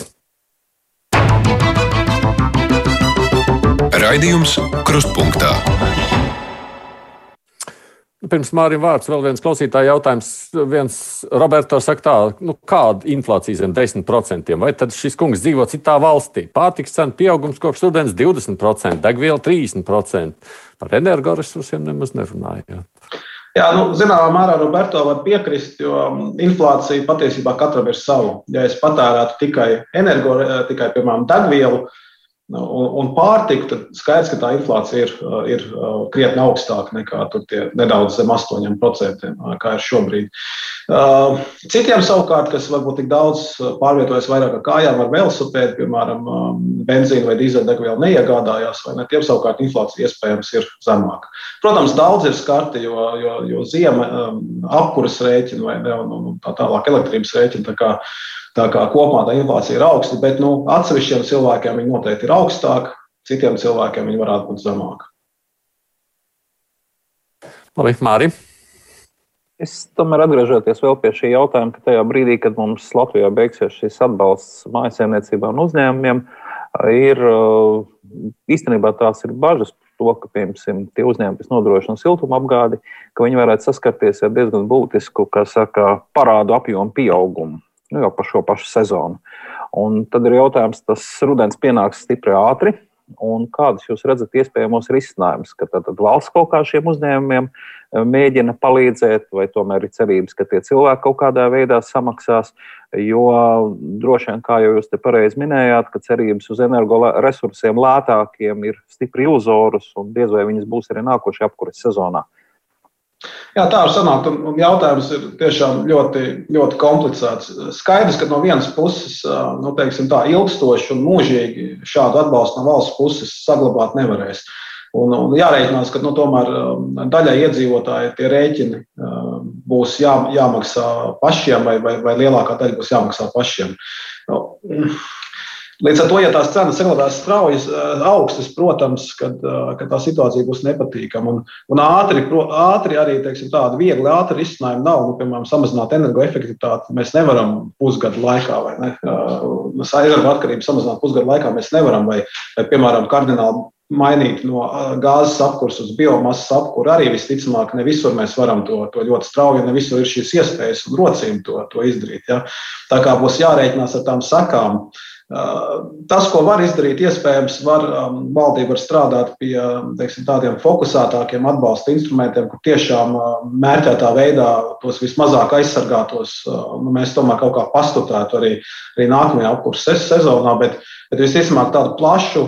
Raidījums Krustpunktā. Pirms Mārija vārds vēl viens klausītāja jautājums. Viens Roberto saka, tā, nu, kāda inflācija zem 10%? Vai tad šis kungs dzīvo citā valstī? Pārtiks cenu pieaugums kopš rudens 20%, degviela 30%. Par energoresursiem nemaz nerunājot. Jā, nu, zināmā mērā Roberto var piekrist, jo inflācija patiesībā katram ir sava. Ja es patērētu tikai energo, tikai, piemēram, degvielu, Nu, un, un pārtika, tad skaidrs, ka tā inflācija ir, ir krietni augstāka nekā tie nedaudz zem 8%, kā ir šobrīd. Citiem savukārt, kas varbūt tik daudz pārvietojas vairāk ar kājām ar velosipēdu, piemēram, benzīnu vai dīzeļdegvielu neiegādājās, vai ne, tiem savukārt inflācija iespējams ir zemāka. Protams, daudz ir skarti, jo, jo, jo ziema apkuras rēķina vai ne, un, un tā tālāk elektrības rēķina. Tā Tā kā kopumā tā inflācija ir augsta, bet nu, atsevišķiem cilvēkiem viņa noteikti ir augstāka, citiem cilvēkiem viņa varētu būt zemāka. Labi, Māri. Es tomēr atgriežoties vēl pie šī jautājuma, ka tajā brīdī, kad mums Latvijā beigsies šis atbalsts mājasēmniecībām un uzņēmumiem, ir īstenībā tās ir bažas par to, ka, piemēram, tie uzņēmumi, kas nodrošina siltuma apgādi, ka viņi varētu saskarties ar diezgan būtisku, kā saka, parādu apjomu pieaugumu nu, jau par šo pašu sezonu. Un tad ir jautājums, tas rudens pienāks stipri ātri. Kādus jūs redzat iespējamos risinājumus, ka tad, tad valsts kaut kā šiem uzņēmumiem eh, mēģina palīdzēt, vai tomēr ir cerības, ka tie cilvēki kaut kādā veidā samaksās? Jo droši vien, kā jau jūs te pareizi minējāt, ka cerības uz energoresursiem lētākiem ir stipri iluzoras un diez vai viņas būs arī nākošajā apkuras sezonā. Jā, tā var sanākt. Un, un jautājums ir tiešām ļoti, ļoti komplicēts. Skaidrs, ka no vienas puses, nu, teiksim, tā ilgstoši un mūžīgi šādu atbalstu no valsts puses saglabāt nevarēs. Un, un jārēķinās, ka nu, tomēr daļai iedzīvotāji tie rēķini būs jā, jāmaksā pašiem, vai, vai, vai lielākā daļa būs jāmaksā pašiem. Nu, Līdz ar to, ja tās cenas saglabās strauji augstas, protams, kad, kad tā situācija būs nepatīkama. Un, un ātri, ātri arī teiksim, tāda viegli ātri risinājuma nav. Nu, piemēram, samazināt energoefektivitāti mēs nevaram pusgadu laikā, vai ne? Eh, energoatkarību samazināt pusgadu laikā mēs nevaram, vai, vai piemēram, kardināli mainīt no gāzes apkurses uz biomasas apkuru. Arī visticamāk, ne visur mēs varam to, to ļoti strauji, ne visur ir šīs iespējas un rocība to, to izdarīt. Ja? Tā kā būs jārēķinās ar tām sakām. Uh, Tas, ko var izdarīt, iespējams, var, valdība var strādāt pie teiksim, tādiem fokusētākiem atbalsta instrumentiem, kur tiešām mērķētā veidā tos vismazāk aizsargātos. Nu, mēs tomēr kaut kā pastutētu arī, arī nākamajā apkurses sezonā, bet, bet visticamāk tādu plašu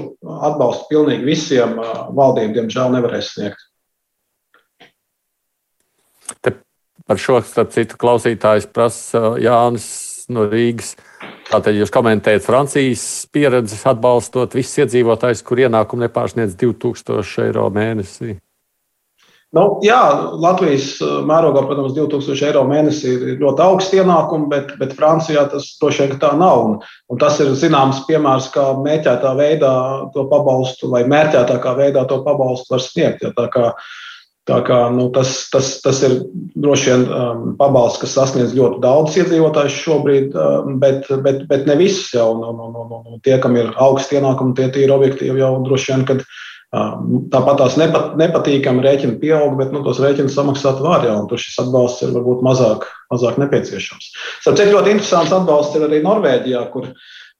atbalstu pilnīgi visiem valdība, diemžēl, nevarēs sniegt. Te par šo, starp citu, klausītājs prasa Jānis no Rīgas. Tātad jūs komentējat Francijas pieredzi atbalstot visus iedzīvotājus, kur ienākumi nepārsniedz 2000 eiro mēnesī. Nu, jā, Latvijas uh, mērogā, protams, 2000 eiro mēnesī ir ļoti augsts ienākums, bet, bet Francijā tas droši vien tā nav. Un, un tas ir zināms piemērs, kā mērķētā veidā to pabalstu vai mērķētākā veidā to pabalstu var sniegt. Ja, tā kā uh, nu, tas, tas, tas ir droši vien um, pabalsts, kas sasniedz ļoti daudz iedzīvotājus šobrīd, um, bet, bet, bet ne visus jau. Nu, nu, nu, nu, nu, tie, kam ir augsti ienākumi, tie ir objektīvi jau droši vien, kad um, tāpat tās nepat, nepatīkami rēķini pieaug, bet nu, tos rēķinus samaksāt var jau, un tur šis atbalsts ir varbūt mazāk, mazāk nepieciešams. Sapratu, ļoti interesants atbalsts ir arī Norvēģijā, kur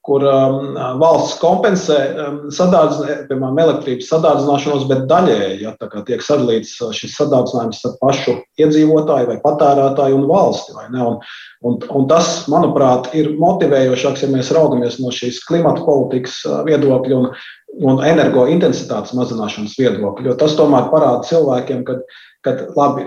kur um, valsts kompensē um, sadārdzin, piemēram, elektrības sadārdzināšanos, bet daļēji ja, tiek sadalīts uh, šis sadārdzinājums ar pašu iedzīvotāju vai patērētāju un valsti. Un, un, un tas, manuprāt, ir motivējošāks, ja mēs raugamies no šīs klimata politikas uh, viedokļa un, un energointensitātes mazināšanas viedokļa. Jo tas tomēr parāda cilvēkiem, ka kad labi,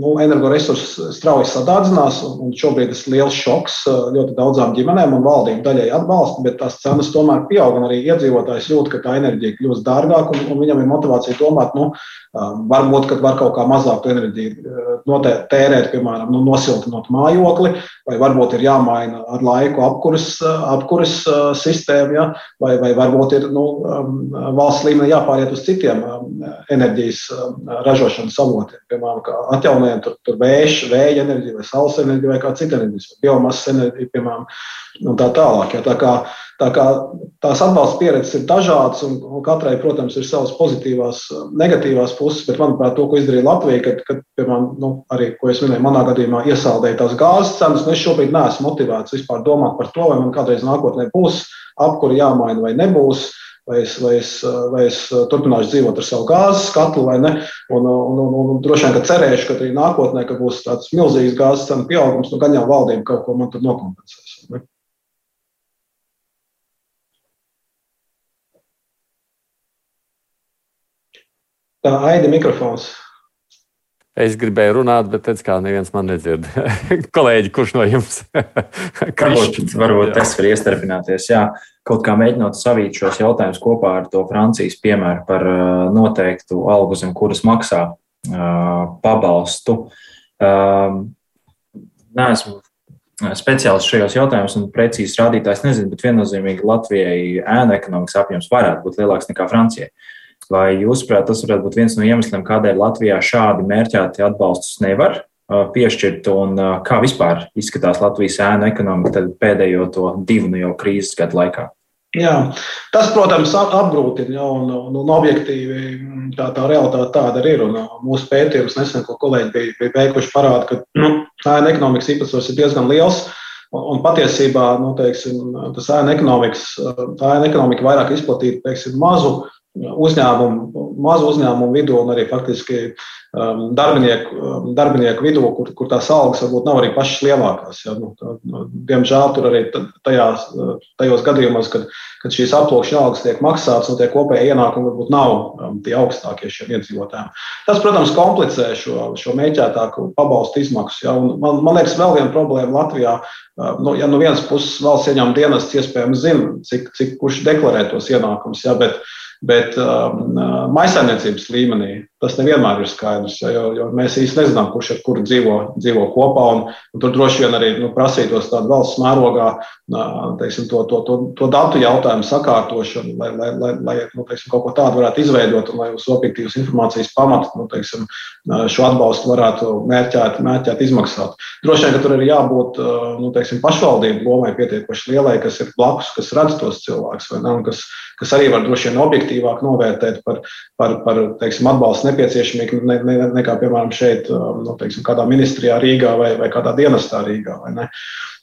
nu, energoresursi strauji sadārdzinās, un šobrīd tas ir liels šoks ļoti daudzām ģimenēm, un valdība daļai atbalsta, bet tās cenas tomēr pieaug, un arī iedzīvotājs jūt, ka tā enerģija kļūst dārgāka, un, un viņam ir motivācija domāt, nu, varbūt, ka var kaut kā mazāku enerģiju tērēt, piemēram, nu, nosiltinot mājokli, vai varbūt ir jāmaina ar laiku apkuras, apkuras sistēma, ja? vai, vai varbūt ir nu, valsts līmenī jāpāriet uz citiem enerģijas ražošanas avotiem, piemēram, atjaunojam tur, tur vējš, vēja enerģija vai saules enerģija vai kā cita enerģija, biomasas enerģija, piemēram, un tā tālāk. Ja? Tā kā, tā kā tās atbalsta pieredzes ir dažādas, un, un katrai, protams, ir savas pozitīvās, negatīvās puses, bet, manuprāt, to, ko izdarīja Latvija, kad, kad piemēram, nu, arī, ko es minēju, manā gadījumā iesaldēja tās gāzes cenas, nu, es šobrīd neesmu motivēts vispār domāt par to, vai man kādreiz nākotnē būs apkuri jāmaina vai nebūs vai es, vai, es, vai es turpināšu dzīvot ar savu gāzes katlu vai ne. Un, un, un, un droši vien, ka cerēšu, ka arī nākotnē ka būs tāds milzīgs gāzes cenu pieaugums, nu gan jau valdība kaut ko man tur nokompensēs. Ne? Tā aida mikrofons. Es gribēju runāt, bet pēc kā neviens man nedzird. Kolēģi, kurš no jums? varbūt, varbūt es varu iestarpināties. Jā, kaut kā mēģinot savīt šos jautājumus kopā ar to Francijas piemēru par uh, noteiktu algu, zem kuras maksā uh, pabalstu. Um, neesmu speciālists šajos jautājumos un precīzi rādītājs nezinu, bet viennozīmīgi Latvijai ēna ekonomikas apjoms varētu būt lielāks nekā Francijai. Vai jūsuprāt, tas varētu būt viens no iemesliem, kādēļ Latvijā šādi mērķēti atbalstus nevar piešķirt, un kā vispār izskatās Latvijas ēnu ekonomika pēdējo to divu no jau krīzes gadu laikā? Jā, tas, protams, apgrūtina, ja, un, un, un objektīvi tā, tā realitāte tāda arī ir. Un, mūsu pētījums nesen, ko kolēģi bija, bija veikuši, parāda, ka nu, ēna ekonomikas īpatsvars ir diezgan liels. Un, un patiesībā nu, teiksim, tas ēna ekonomikas, tā ēna ekonomika vairāk izplatīta teiksim, mazu uzņēmumu, mazu uzņēmumu vidū un arī faktiski um, darbinieku, um, darbinieku vidū, kur, kur tās algas varbūt nav arī pašas lielākās. Ja? Nu, tā, nu, diemžēl tur arī tajās, tajos gadījumos, kad, kad šīs aploksņa algas tiek maksātas, un tie kopējie ienākumi varbūt nav um, tie augstākie šiem iedzīvotājiem. Tas, protams, komplicē šo, šo mēģinātāku pabalstu izmaksu. Ja? Un man, man liekas, vēl viena problēma Latvijā. Nu, ja no vienas puses valsts ieņēmuma dienests iespējams zina, cik, cik kurš deklarē tos ienākumus, ja? bet Bet um, uh, maisaimniecības līmenī tas nevienmēr ir skaidrs, jo, jo mēs īsti nezinām, kurš ar kuru dzīvo, dzīvo kopā. Un, un tur droši vien arī nu, prasītos tādu valsts mērogā teiksim, to, to, to, to datu jautājumu sakārtošanu, lai, lai, lai, lai nu, teiksim, kaut ko tādu varētu izveidot un lai uz objektīvas informācijas pamata nu, teiksim, šo atbalstu varētu mērķēt, mērķēt izmaksāt. Droši vien, ka tur ir jābūt nu, teiksim, pašvaldību lomai pietiekoši lielai, kas ir blakus, kas redz tos cilvēkus, kas, kas arī var droši vien objektīvāk novērtēt par, par, par teiksim, atbalstu nepieciešamību ne, ne, nekā, piemēram, šeit, um, nu, teiksim, kādā ministrijā Rīgā vai, vai kādā dienestā Rīgā.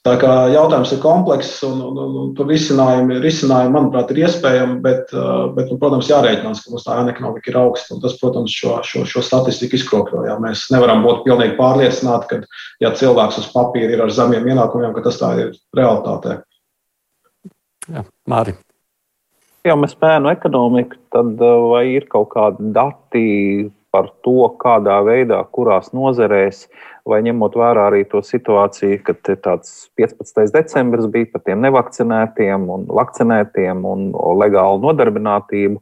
Tā kā jautājums ir komplekss, un, un, un, un tur risinājumi, risinājumi, manuprāt, ir iespējami, bet, uh, bet nu, protams, jārēķinās, ka mums tā ēna ekonomika ir augsta. Tas, protams, šo, šo, šo statistiku izkropļo. Jā. Mēs nevaram būt pilnīgi pārliecināti, ka, ja cilvēks uz papīra ir ar zemiem ienākumiem, ka tas tā ir realitātē. Jā, Mārija. Ja mēs pēnu ekonomiku, tad uh, vai ir kaut kādi dati par to, kādā veidā, kurās nozerēs, vai ņemot vērā arī to situāciju, kad tāds 15. decembris bija par tiem nevakcinētiem un vakcinētiem un legālu nodarbinātību.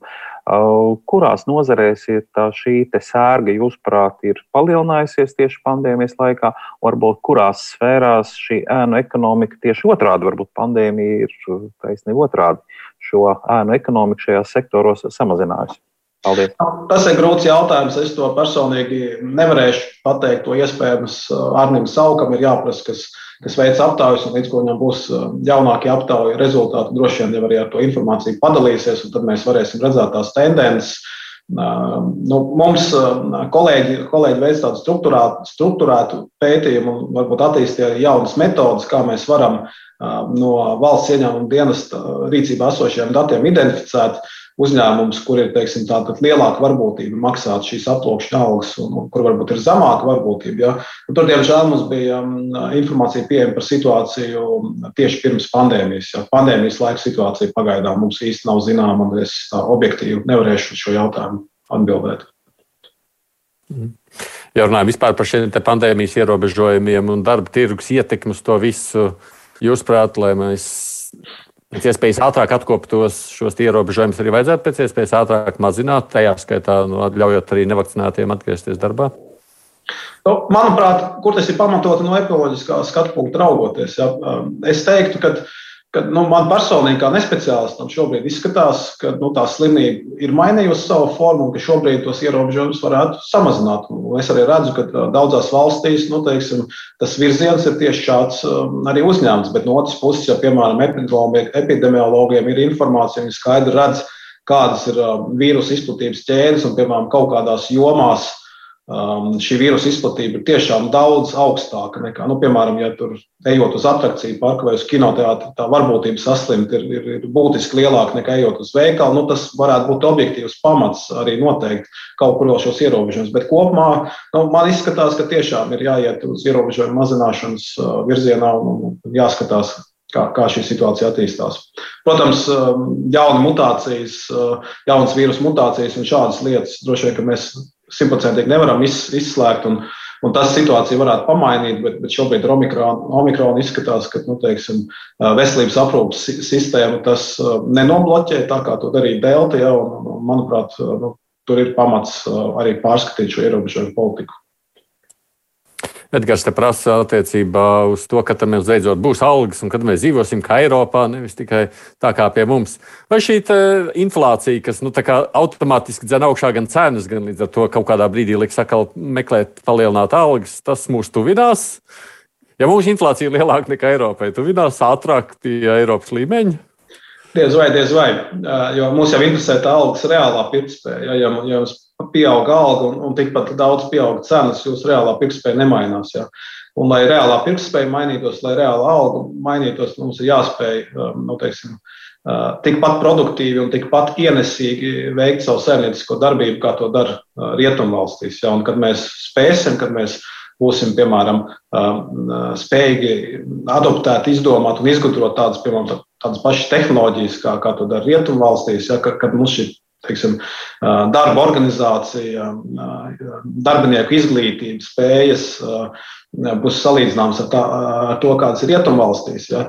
Uh, kurās nozarēs ir šī sērga, jūsuprāt, ir palielinājusies tieši pandēmijas laikā? Varbūt kurās sfērās šī ēnu ekonomika tieši otrādi, varbūt pandēmija ir taisnība otrādi šo ēnu ekonomiku šajās sektoros samazinājusi? Paldies. Tas ir grūts jautājums. Es to personīgi nevarēšu pateikt. To iespējams Arnim Saukam ir jāprasa, kas, kas veids aptaujas, un līdz ko viņam būs jaunākie aptauju rezultāti, droši vien jau arī ar to informāciju padalīsies, un tad mēs varēsim redzēt tās tendences. Nu, mums kolēģi, kolēģi veic tādu struktūrētu, struktūrētu pētījumu varbūt attīstīja jaunas metodas, kā mēs varam no valsts ieņēmuma dienesta rīcībā esošiem datiem identificēt uzņēmums, kur ir teiksim, lielāka varbūtība maksāt šīs aploksņa algas, un, un kur varbūt ir zemāka varbūtība. Ja? Un tur, diemžēl, mums bija informācija pieejama par situāciju tieši pirms pandēmijas. Ja? Pandēmijas laika situācija pagaidām mums īsti nav zināma, un es tā objektīvi nevarēšu šo jautājumu atbildēt. Mhm. Ja runājam vispār par šiem pandēmijas ierobežojumiem un darba tirgus ietekmi uz to visu, jūsuprāt, lai mēs pēc iespējas ātrāk atkoptos šos ierobežojumus, arī vajadzētu pēc iespējas ātrāk mazināt, tajā skaitā nu, ļaujot arī nevakcinētiem atgriezties darbā? Nu, manuprāt, kur tas ir pamatot no ekoloģiskā skatu punkta raugoties, ja, es teiktu, ka Kad, nu, man personīgi, kā nespeciālistam, šobrīd izskatās, ka nu, tā slimība ir mainījusi savu formu un ka šobrīd tos ierobežojumus varētu samazināt. Un es arī redzu, ka daudzās valstīs nu, teiksim, tas virziens ir tieši šāds um, arī uzņēmts. Bet no otras puses, ja piemēram epidemiologiem ir informācija, viņi skaidri redz, kādas ir vīrusu izplatības ķēdes un, piemēram, kaut kādās jomās um, šī vīrusu izplatība ir tiešām daudz augstāka nekā, nu, piemēram, ja tur ejot uz attrakciju parku vai uz kinoteātru, tā varbūtība saslimt ir, ir, ir būtiski lielāka nekā ejot uz veikalu. Nu, tas varētu būt objektīvs pamats arī noteikt kaut kur vēl šos ierobežojumus. Bet kopumā nu, man izskatās, ka tiešām ir jāiet uz ierobežojumu mazināšanas uh, virzienā un jāskatās, kā, kā šī situācija attīstās. Protams, um, jauna mutācijas, uh, jaunas vīrusu mutācijas un šādas lietas droši vien, ka mēs simtprocentīgi nevaram izslēgt. Un, un tas situācija varētu pamainīt, bet, bet šobrīd ar Omikronu, izskatās, ka nu, teiksim, veselības aprūpas sistēma tas nenobloķē tā, kā to darīja Delta. Ja, un, manuprāt, nu, tur ir pamats arī pārskatīt šo ierobežojumu politiku. Edgars te prasa attiecībā uz to, ka tam beidzot būs algas un kad mēs dzīvosim kā Eiropā, nevis tikai tā kā pie mums. Vai šī inflācija, kas nu, automātiski dzen augšā gan cenas, gan līdz ar to kaut kādā brīdī liks atkal meklēt palielināt algas, tas mūs tuvinās? Ja mūsu inflācija ir lielāka nekā Eiropai, tuvinās ātrāk pie Eiropas līmeņa? Diez vai, diez vai. Jo mums jau interesē tā algas reālā pirktspēja. Ja, ja, ja jums pieauga alga un, un tikpat daudz pieauga cenas, jūsu reālā pirktspēja nemainās. Ja. Un, lai reālā pirktspēja mainītos, lai reālā alga mainītos, mums ir jāspēj nu, teiksim, tikpat produktīvi un tikpat ienesīgi veikt savu saimniecisko darbību, kā to dara rietumvalstīs. Ja. Un, kad mēs spēsim, kad mēs būsim, piemēram, spējīgi adoptēt, izdomāt un izgudrot tādas, piemēram, tādas pašas tehnoloģijas, kā, kā to dara rietumvalstīs, ja, kad, kad mums šī teiksim, darba organizācija, darbinieku izglītība, spējas būs salīdzināmas ar, tā, ar to, kādas ir rietumvalstīs, ja,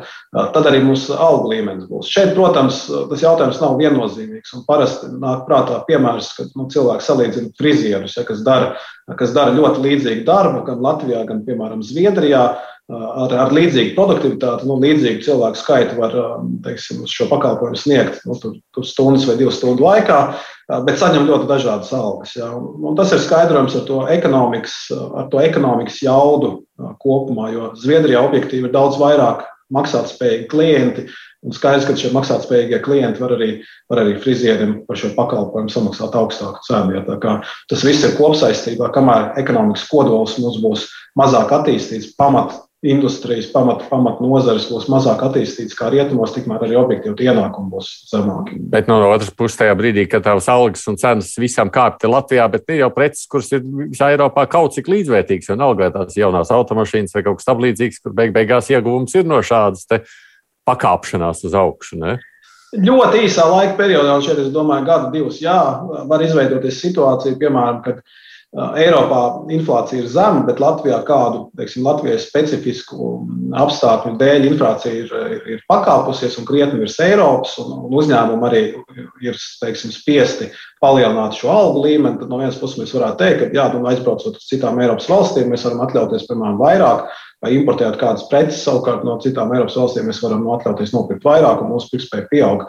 tad arī mūsu algu līmenis būs. Šeit, protams, tas jautājums nav viennozīmīgs. Parasti nāk prātā piemērs, kad nu, cilvēks salīdzina frizierus, ja, kas, dara, kas dara ļoti līdzīgu darbu gan Latvijā, gan, piemēram, Zviedrijā ar, ar līdzīgu produktivitāti, nu, līdzīgu cilvēku skaitu var teiksim, šo pakalpojumu sniegt nu, tur, tur stundas vai divas stundu laikā, bet saņem ļoti dažādas algas. Ja. Un, un tas ir skaidrojums ar to ekonomikas, ar to ekonomikas jaudu kopumā, jo Zviedrijā objektīvi ir daudz vairāk maksātspējīgi klienti. Un skaidrs, ka šie maksātspējīgie klienti var arī, var arī frizierim par šo pakalpojumu samaksāt augstāku cenu. Ja, tas viss ir kopsaistībā, kamēr ekonomikas kodols mums būs mazāk attīstīts, pamat industrijas pamat, pamat nozares būs mazāk attīstītas kā rietumos, tikmēr arī objektīvi ienākumi būs zemāki. Bet no otras puses, tajā brīdī, kad tavs algas un cenas visam kāpj Latvijā, bet ir jau preces, kuras ir visā Eiropā kaut cik līdzvērtīgas, un algā tās jaunās automašīnas vai kaut kas tamlīdzīgs, kur beig beigās ieguvums ir no šādas pakāpšanās uz augšu. Ne? Ļoti īsā laika periodā, un šeit es domāju, gadu, divus, jā, var izveidoties situācija, piemēram, kad Eiropā inflācija ir zema, bet Latvijā kādu teiksim, Latvijai specifisku apstākļu dēļ inflācija ir, ir, ir pakāpusies un krietni virs Eiropas, un, un uzņēmumi arī ir teiksim, spiesti palielināt šo algu līmeni. Tad no vienas puses mēs varētu teikt, ka jā, nu, aizbraucot uz citām Eiropas valstīm, mēs varam atļauties, piemēram, vairāk vai importējot kādas preces savukārt no citām Eiropas valstīm, mēs varam atļauties nopirkt vairāk un mūsu pirktspēja pieaug.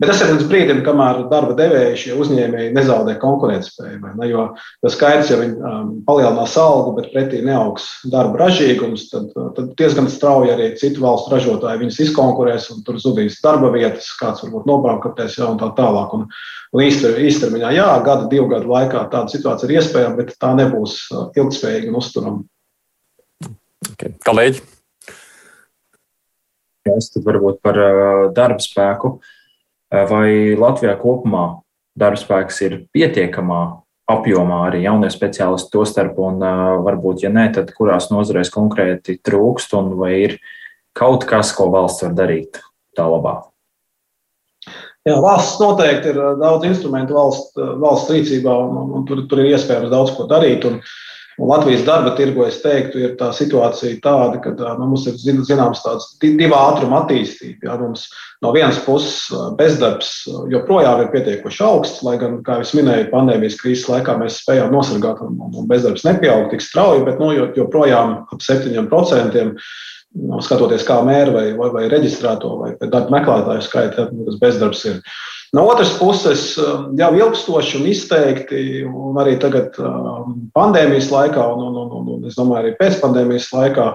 Bet tas ir līdz brīdim, kamēr darba devēji šie uzņēmēji nezaudē konkurētspēju. Ne? Jo, jo skaidrs, ja viņi um, palielinās algu, bet pretī neaugs darba ražīgums, tad, tad diezgan strauji arī citu valstu ražotāji viņus izkonkurēs un tur zudīs darba vietas, kāds varbūt nobraukties ja, un tā tālāk. Un, un īstermiņā, jā, gada, divu gadu laikā tāda situācija ir iespējama, bet tā nebūs uh, ilgspējīga un uzturama. Okay. Kolēģi? Es tad varbūt par uh, darba spēku. Uh, vai Latvijā kopumā darba spēks ir pietiekamā apjomā arī jaunie speciālisti to starp, un uh, varbūt, ja nē, tad kurās nozarēs konkrēti trūkst, un vai ir kaut kas, ko valsts var darīt tā labā? Jā, valsts noteikti ir daudz instrumentu valsts, valsts rīcībā, un, un tur, tur ir iespējams daudz ko darīt. Un, Un Latvijas darba tirgu, es teiktu, ir tā situācija tāda, ka nu, mums ir zināms tāds divu ātrumu attīstība. Jā, mums no vienas puses bezdarbs joprojām ir pietiekoši augsts, lai gan, kā jau minēju, pandēmijas krīzes laikā mēs spējām nosargāt, un, un bezdarbs nepieaug tik strauji, bet nu, joprojām ap 7%. Nu, skatoties, kā mēra vai, vai, vai reģistrēto vai darba meklētāju skaita, nu, tas bezdarbs ir. No otras puses, jau ilgstoši un izteikti, un arī tagad pandēmijas laikā, un, un, un, un es domāju, arī pēcpandēmijas laikā,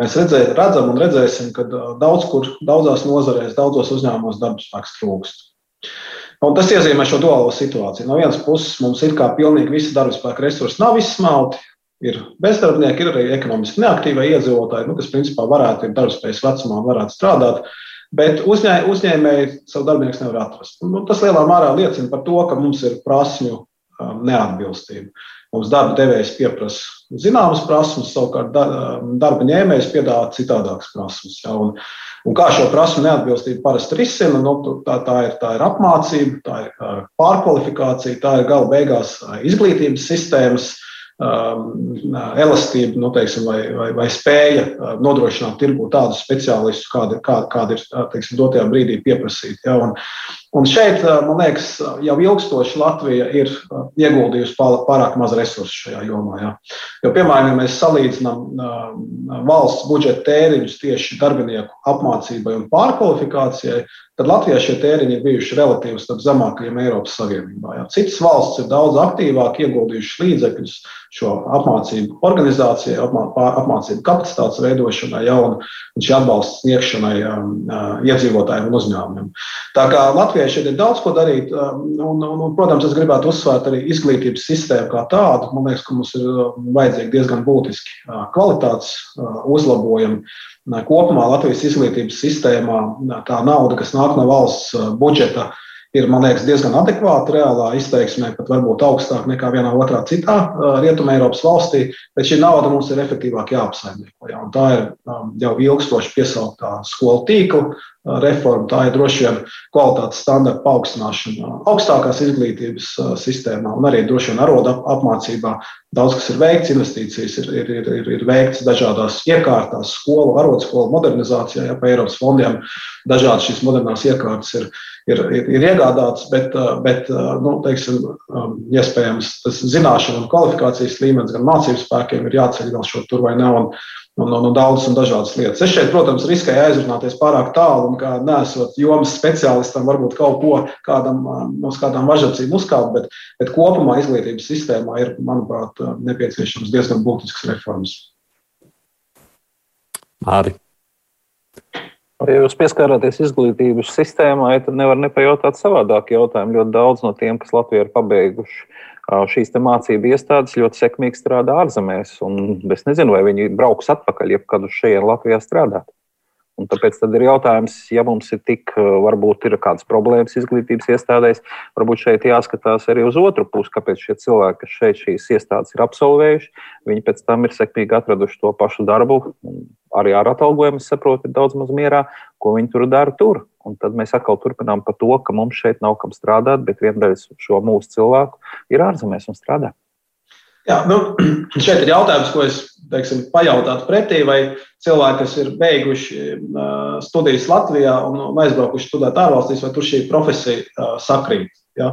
mēs redzē, redzam un redzēsim, ka daudz kur, daudzās nozarēs, daudzos uzņēmumos darba spēks trūkst. Un tas iezīmē šo duālo situāciju. No vienas puses, mums ir kā pilnīgi visi darba spēka resursi nav izsmelti, Ir bezdarbnieki, ir arī ekonomiski neaktīvie iedzīvotāji, nu, kas principā varētu, ir darbspējas vecumā, varētu strādāt. Bet uzņē, uzņēmēji savu darbinieku nevar atrast. Nu, tas lielā mērā liecina par to, ka mums ir prasmju um, neatbilstība. Mums darba devējs pieprasa zināmas prasības, savukārt um, darba ņēmējs piedāvā citādākas prasības. Ja, un, un kā šo prasmu neatbilstību parasti risina, nu, tā, tā, ir, tā ir apmācība, tā ir pārkvalifikācija, tā ir gala beigās izglītības sistēmas elastība nu, teiksim, vai, vai, vai spēja uh, nodrošināt tirgu tādus speciālistus, kādi, kā, kādi ir uh, teiksim, dotajā brīdī pieprasīti. Ja, un, un šeit, uh, man liekas, jau ilgstoši Latvija ir ieguldījusi pārāk maz resursu šajā jomā. Ja. Jo, piemēram, ja mēs salīdzinām valsts budžeta tēriņus tieši darbinieku apmācībai un pārkvalifikācijai, tad Latvijā šie tēriņi ir bijuši relatīvi starp zemākajiem Eiropas Savienībā. Jā. Citas valsts ir daudz aktīvāk ieguldījušas līdzekļus šo apmācību organizācijai, apmā, apmācību kapacitātes veidošanai ja, un, un šī atbalsta sniegšanai um, uh, iedzīvotājiem un uzņēmumiem. Tā kā Latvijai šeit ir daudz ko darīt, um, un, un, un, protams, es gribētu uzsvērt arī izglītības sistēmu kā tādu. Man liekas, ka mums ir um, vajadzīgi diezgan būtiski uh, kvalitātes uh, uzlabojumi. Kopumā Latvijas izglītības sistēmā tā nauda, kas nāk no valsts budžeta, ir, liekas, diezgan adekvāta reālā izteiksmē, pat varbūt augstāk nekā vienā otrā citā Rietumē Eiropas valstī, bet šī nauda mums ir efektīvāk jāapsaimnieko. Ja? Tā ir jau ilgstoši piesauktā skolu tīkla reforma, tā ir droši vien kvalitātes standarta paaugstināšana augstākās izglītības sistēmā un arī droši vien arodu apmācībā. Daudz kas ir veikts, investīcijas ir, ir, ir, ir, ir veikts dažādās iekārtās, skolu, arodskolu modernizācijā, ja pa Eiropas fondiem. Dažādas šīs modernās iekārtas ir, ir, ir, ir iegādātas, bet, bet nu, teiksim, iespējams tas zināšanu un kvalifikācijas līmenis gan mācību spēkiem ir jāceļ vēl šo tur vai ne. Un, un, un, un daudzas un dažādas lietas. Es šeit, protams, riskēju aizrunāties pārāk tālu un kā nesot jomas speciālistam, varbūt kaut ko kādam uz kādām važacīm uzkāpt, bet, bet kopumā izglītības sistēmā ir, manuprāt, nepieciešams diezgan būtisks reformas. Māri. Ja jūs pieskārāties izglītības sistēmai, tad nevar nepajautāt savādāk jautājumu. Ļoti daudz no tiem, kas Latvijā ir pabeiguši šīs mācību iestādes, ļoti sekmīgi strādā ārzemēs. Es nezinu, vai viņi brauks atpakaļ, jebkad uz šejienes Latvijā strādāt. Un tāpēc ir jautājums, ja mums ir tik, varbūt ir kādas problēmas izglītības iestādēs, varbūt šeit jāskatās arī uz otru pusi, kāpēc šie cilvēki, kas šeit šīs iestādes ir absolvējuši, viņi pēc tam ir sekmīgi atraduši to pašu darbu, arī ar atalgojumu, es saprotu, ir daudz maz mierā, ko viņi tur dara tur. Un tad mēs atkal turpinām par to, ka mums šeit nav kam strādāt, bet vienreiz šo mūsu cilvēku ir ārzemēs un strādā. Jā, nu, šeit ir jautājums, ko es teiksim, pajautātu pretī, vai cilvēki, kas ir beiguši studijas Latvijā un, un aizbraukuši studēt ārvalstīs, vai tur šī profesija sakrīt. Ja?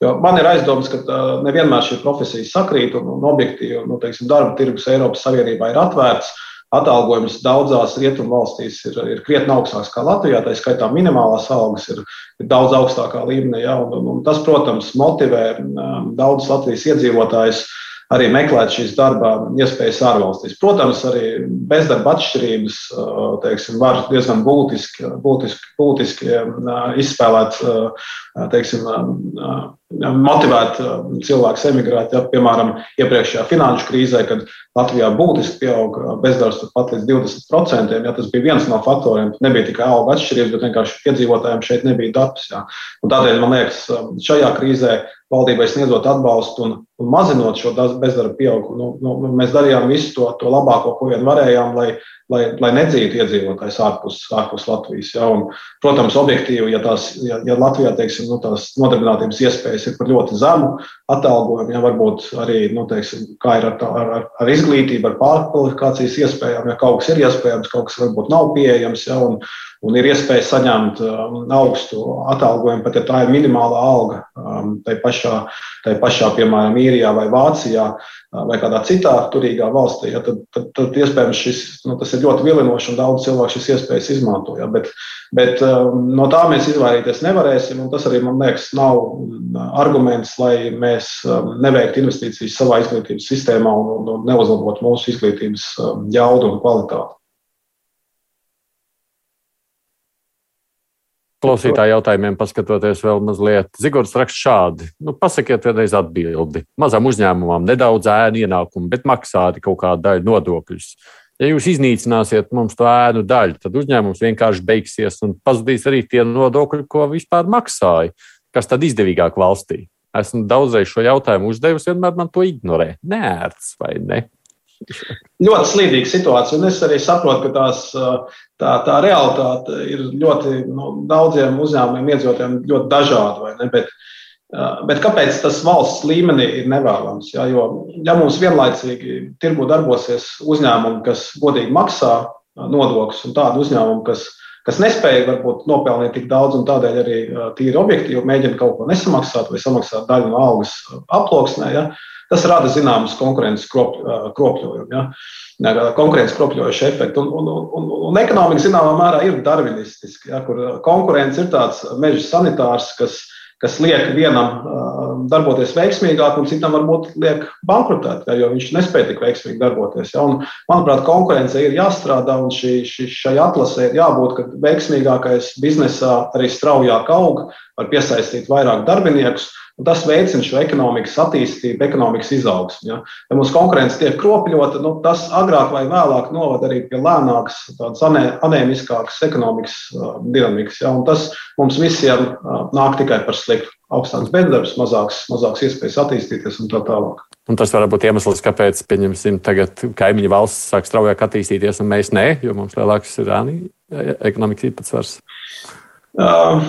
Jo man ir aizdoms, ka nevienmēr šī profesija sakrīt un, un objektīvi nu, teiksim, darba tirgus Eiropas Savienībā ir atvērts. Atalgojums daudzās rietumu valstīs ir, ir krietni augstāks nekā Latvijā. Tā skaitā minimālās algas ir, ir daudz augstākā līmenī. Ja? Un, un, un tas, protams, motivē um, daudzus Latvijas iedzīvotājus uh, arī meklēt šīs darba iespējas ārvalstīs. Protams, arī bezdarba atšķirības teiksim, var diezgan būtiski, būtiski, būtiski izspēlēt, teiksim, motivēt cilvēkus emigrēt. Ja, piemēram, iepriekšējā finanšu krīzē, kad Latvijā būtiski pieauga bezdarbs pat līdz 20%, ja tas bija viens no faktoriem. Nebija tikai alga atšķirības, bet vienkārši iedzīvotājiem šeit nebija darbs. Ja. Tādēļ man liekas, šajā krīzē valdībai sniedzot atbalstu un un mazinot šo bezdarba pieaugumu. Nu, nu, mēs darījām visu to, to labāko, ko vien varējām, lai, lai, lai nedzītu iedzīvotājs ārpus, ārpus Latvijas. Ja? Un, protams, objektīvi, ja, tās, ja, ja Latvijā teiksim, nu, tās nodarbinātības iespējas ir par ļoti zemu atalgojumu, ja varbūt arī nu, teiksim, kā ir ar, ar, ar izglītību, ar pārkvalifikācijas iespējām, ja kaut kas ir iespējams, kaut kas varbūt nav pieejams. Ja? Un, un ir iespēja saņemt um, augstu atalgojumu, pat ja tā ir minimālā alga. Um, tai pašā, tai pašā, piemēram, Īrijā vai Vācijā vai kādā citā turīgā valstī, ja, tad, tad, tad iespējams šis, nu, tas ir ļoti vilinoši un daudz cilvēku šīs iespējas izmanto. Ja, bet, bet no tā mēs izvairīties nevarēsim, un tas arī, man liekas, nav arguments, lai mēs neveiktu investīcijas savā izglītības sistēmā un, un, un neuzlabotu mūsu izglītības jaudu un kvalitāti. Klausītāju jautājumiem, paskatoties vēl mazliet, Zigords raksta šādi. Nu, pasakiet, vienreiz atbildi. Mazam uzņēmumam nedaudz ēnu ienākumu, bet maksāti kaut kādu daļu nodokļus. Ja jūs iznīcināsiet mums to ēnu daļu, tad uzņēmums vienkārši beigsies un pazudīs arī tie nodokļi, ko vispār maksāja. Kas tad izdevīgāk valstī? Esmu daudzreiz šo jautājumu uzdevusi, vienmēr man to ignorē. Nērts vai ne? Ļoti slīdīga situācija. Un es arī saprotu, ka tās, tā, tā realitāte ir ļoti nu, daudziem uzņēmumiem, iedzīvotājiem ļoti dažāda. Bet, bet kāpēc tas valsts līmenī ir nevēlams? Ja, jo, ja mums vienlaicīgi tirgu darbosies uzņēmumi, kas godīgi maksā nodokļus, un tādi uzņēmumi, kas, kas nespēja varbūt nopelnīt tik daudz, un tādēļ arī tīri objektīvi mēģina kaut ko nesamaksāt vai samaksāt daļu no algas aploksnē. Ja, Tas rada zināmas konkurences kropļojumu, ja? konkurences kropļojušu efektu. Un, un, un, un ekonomika zināmā mērā ir darvinistiska, ja? kur konkurence ir tāds meža sanitārs, kas, kas liek vienam darboties veiksmīgāk, un citam varbūt liek bankrotēt, ja, jo viņš nespēja tik veiksmīgi darboties. Ja. Un, manuprāt, konkurence ir jāstrādā, un šī, šī, šai atlasē ir jābūt, ka veiksmīgākais biznesā arī straujāk aug, var piesaistīt vairāk darbiniekus. Tas veicina šo ekonomikas attīstību, ekonomikas izaugsmu. Ja. ja mums konkurence tiek kropļota, nu, tas agrāk vai vēlāk novada arī pie lēnākas, tādas anēmiskākas ekonomikas uh, dinamikas. Ja. Un tas mums visiem uh, nāk tikai par sliktu. Augstāks bezdarbs, mazāks, mazāks iespējas attīstīties un tā tālāk. Un tas var būt iemesls, kāpēc, pieņemsim, tagad kaimiņu valsts sāk straujāk attīstīties, un mēs nē, jo mums lielāks ir ekonomikas īpatsvars. Uh,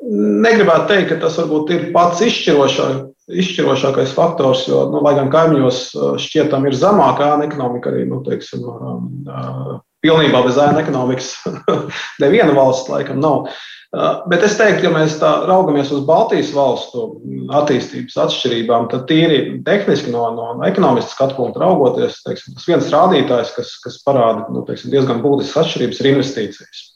negribētu teikt, ka tas varbūt ir pats izšķirošākais, izšķirošākais faktors, jo, nu, lai gan kaimiņos uh, šķietam ir zemākā ēna ekonomika, arī nu, teiksim, um, uh, pilnībā bez ēna ekonomikas neviena valsts laikam nav. Uh, bet es teiktu, ja mēs tā raugamies uz Baltijas valstu attīstības atšķirībām, tad tīri tehniski no, no, no ekonomiskas skatu punkta raugoties, teiksim, tas viens rādītājs, kas, kas parāda nu, teiksim, diezgan būtiskas atšķirības, ir investīcijas.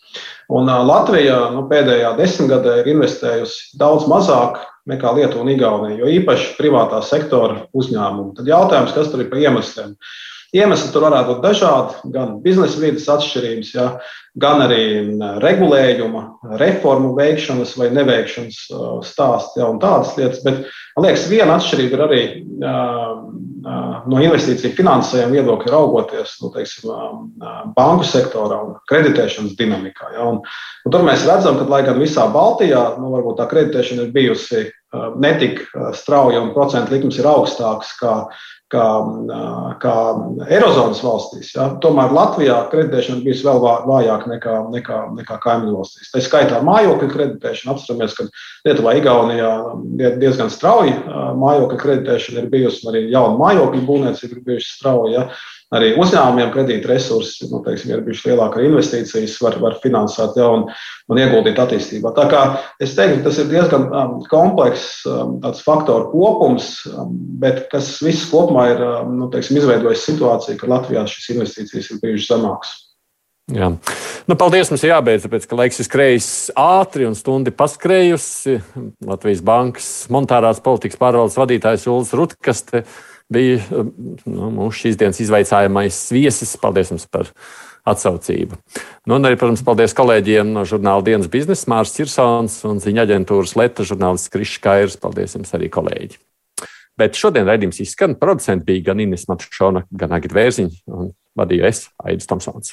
Un Latvija nu, pēdējā desmitgadē ir investējusi daudz mazāk nekā Lietuva un Igaunija, jo īpaši privātā sektora uzņēmumi. Tad jautājums, kas tur ir par iemesliem? Iemesli tur varētu būt dažādi, gan biznesa vidas atšķirības, ja, gan arī regulējuma, reformu veikšanas vai neveikšanas stāsts ja, un tādas lietas. Bet man liekas, viena atšķirība ir arī no investīciju finansējuma viedokļa raugoties nu, teiksim, banku sektorā un kreditēšanas dinamikā. Ja? Un, un tur mēs redzam, ka, lai gan visā Baltijā nu, varbūt tā kreditēšana ir bijusi netik strauja un procentu likums ir augstāks kā kā, kā Eirozonas valstīs. Ja? Tomēr Latvijā kreditēšana bijusi vēl vājāka nekā, nekā, nekā kaimiņu valstīs. Tā skaitā mājokļu kreditēšana. Atceramies, ka Lietuvā, Igaunijā diezgan strauji mājokļu kreditēšana ir bijusi, arī jauna mājokļu būvniecība ir bijusi strauja. Ja? Arī uzņēmumiem kredīt resursi, nu, teiksim, ir bijušas lielākas investīcijas, var, var finansēt jau un, un ieguldīt attīstībā. Tā kā es teiktu, tas ir diezgan um, komplekss um, faktoru kopums, um, bet kas viss kopumā ir nu, teiksim, izveidojis situāciju, ka Latvijā šīs investīcijas ir bijušas zemākas. Jā. Nu, paldies, mums ir jābeidz, tāpēc, ka laiks ir skrējis ātri un stundi paskrējusi. Latvijas Bankas monetārās politikas pārvaldes vadītājs Ulas Rutkaste bija nu, mūsu šīs dienas izvaicājamais viesis. Paldies jums par atsaucību. Nu, un arī, protams, paldies kolēģiem no žurnāla dienas biznesa, Mārcis Kirsons un ziņa aģentūras Leta žurnālists Krišs Kairs. Paldies jums arī, kolēģi! Bet šodien raidījums izskan. Producents bija gan Ines Matšona, gan Agita Vērziņa un vadīju es, Aidis Tomsons.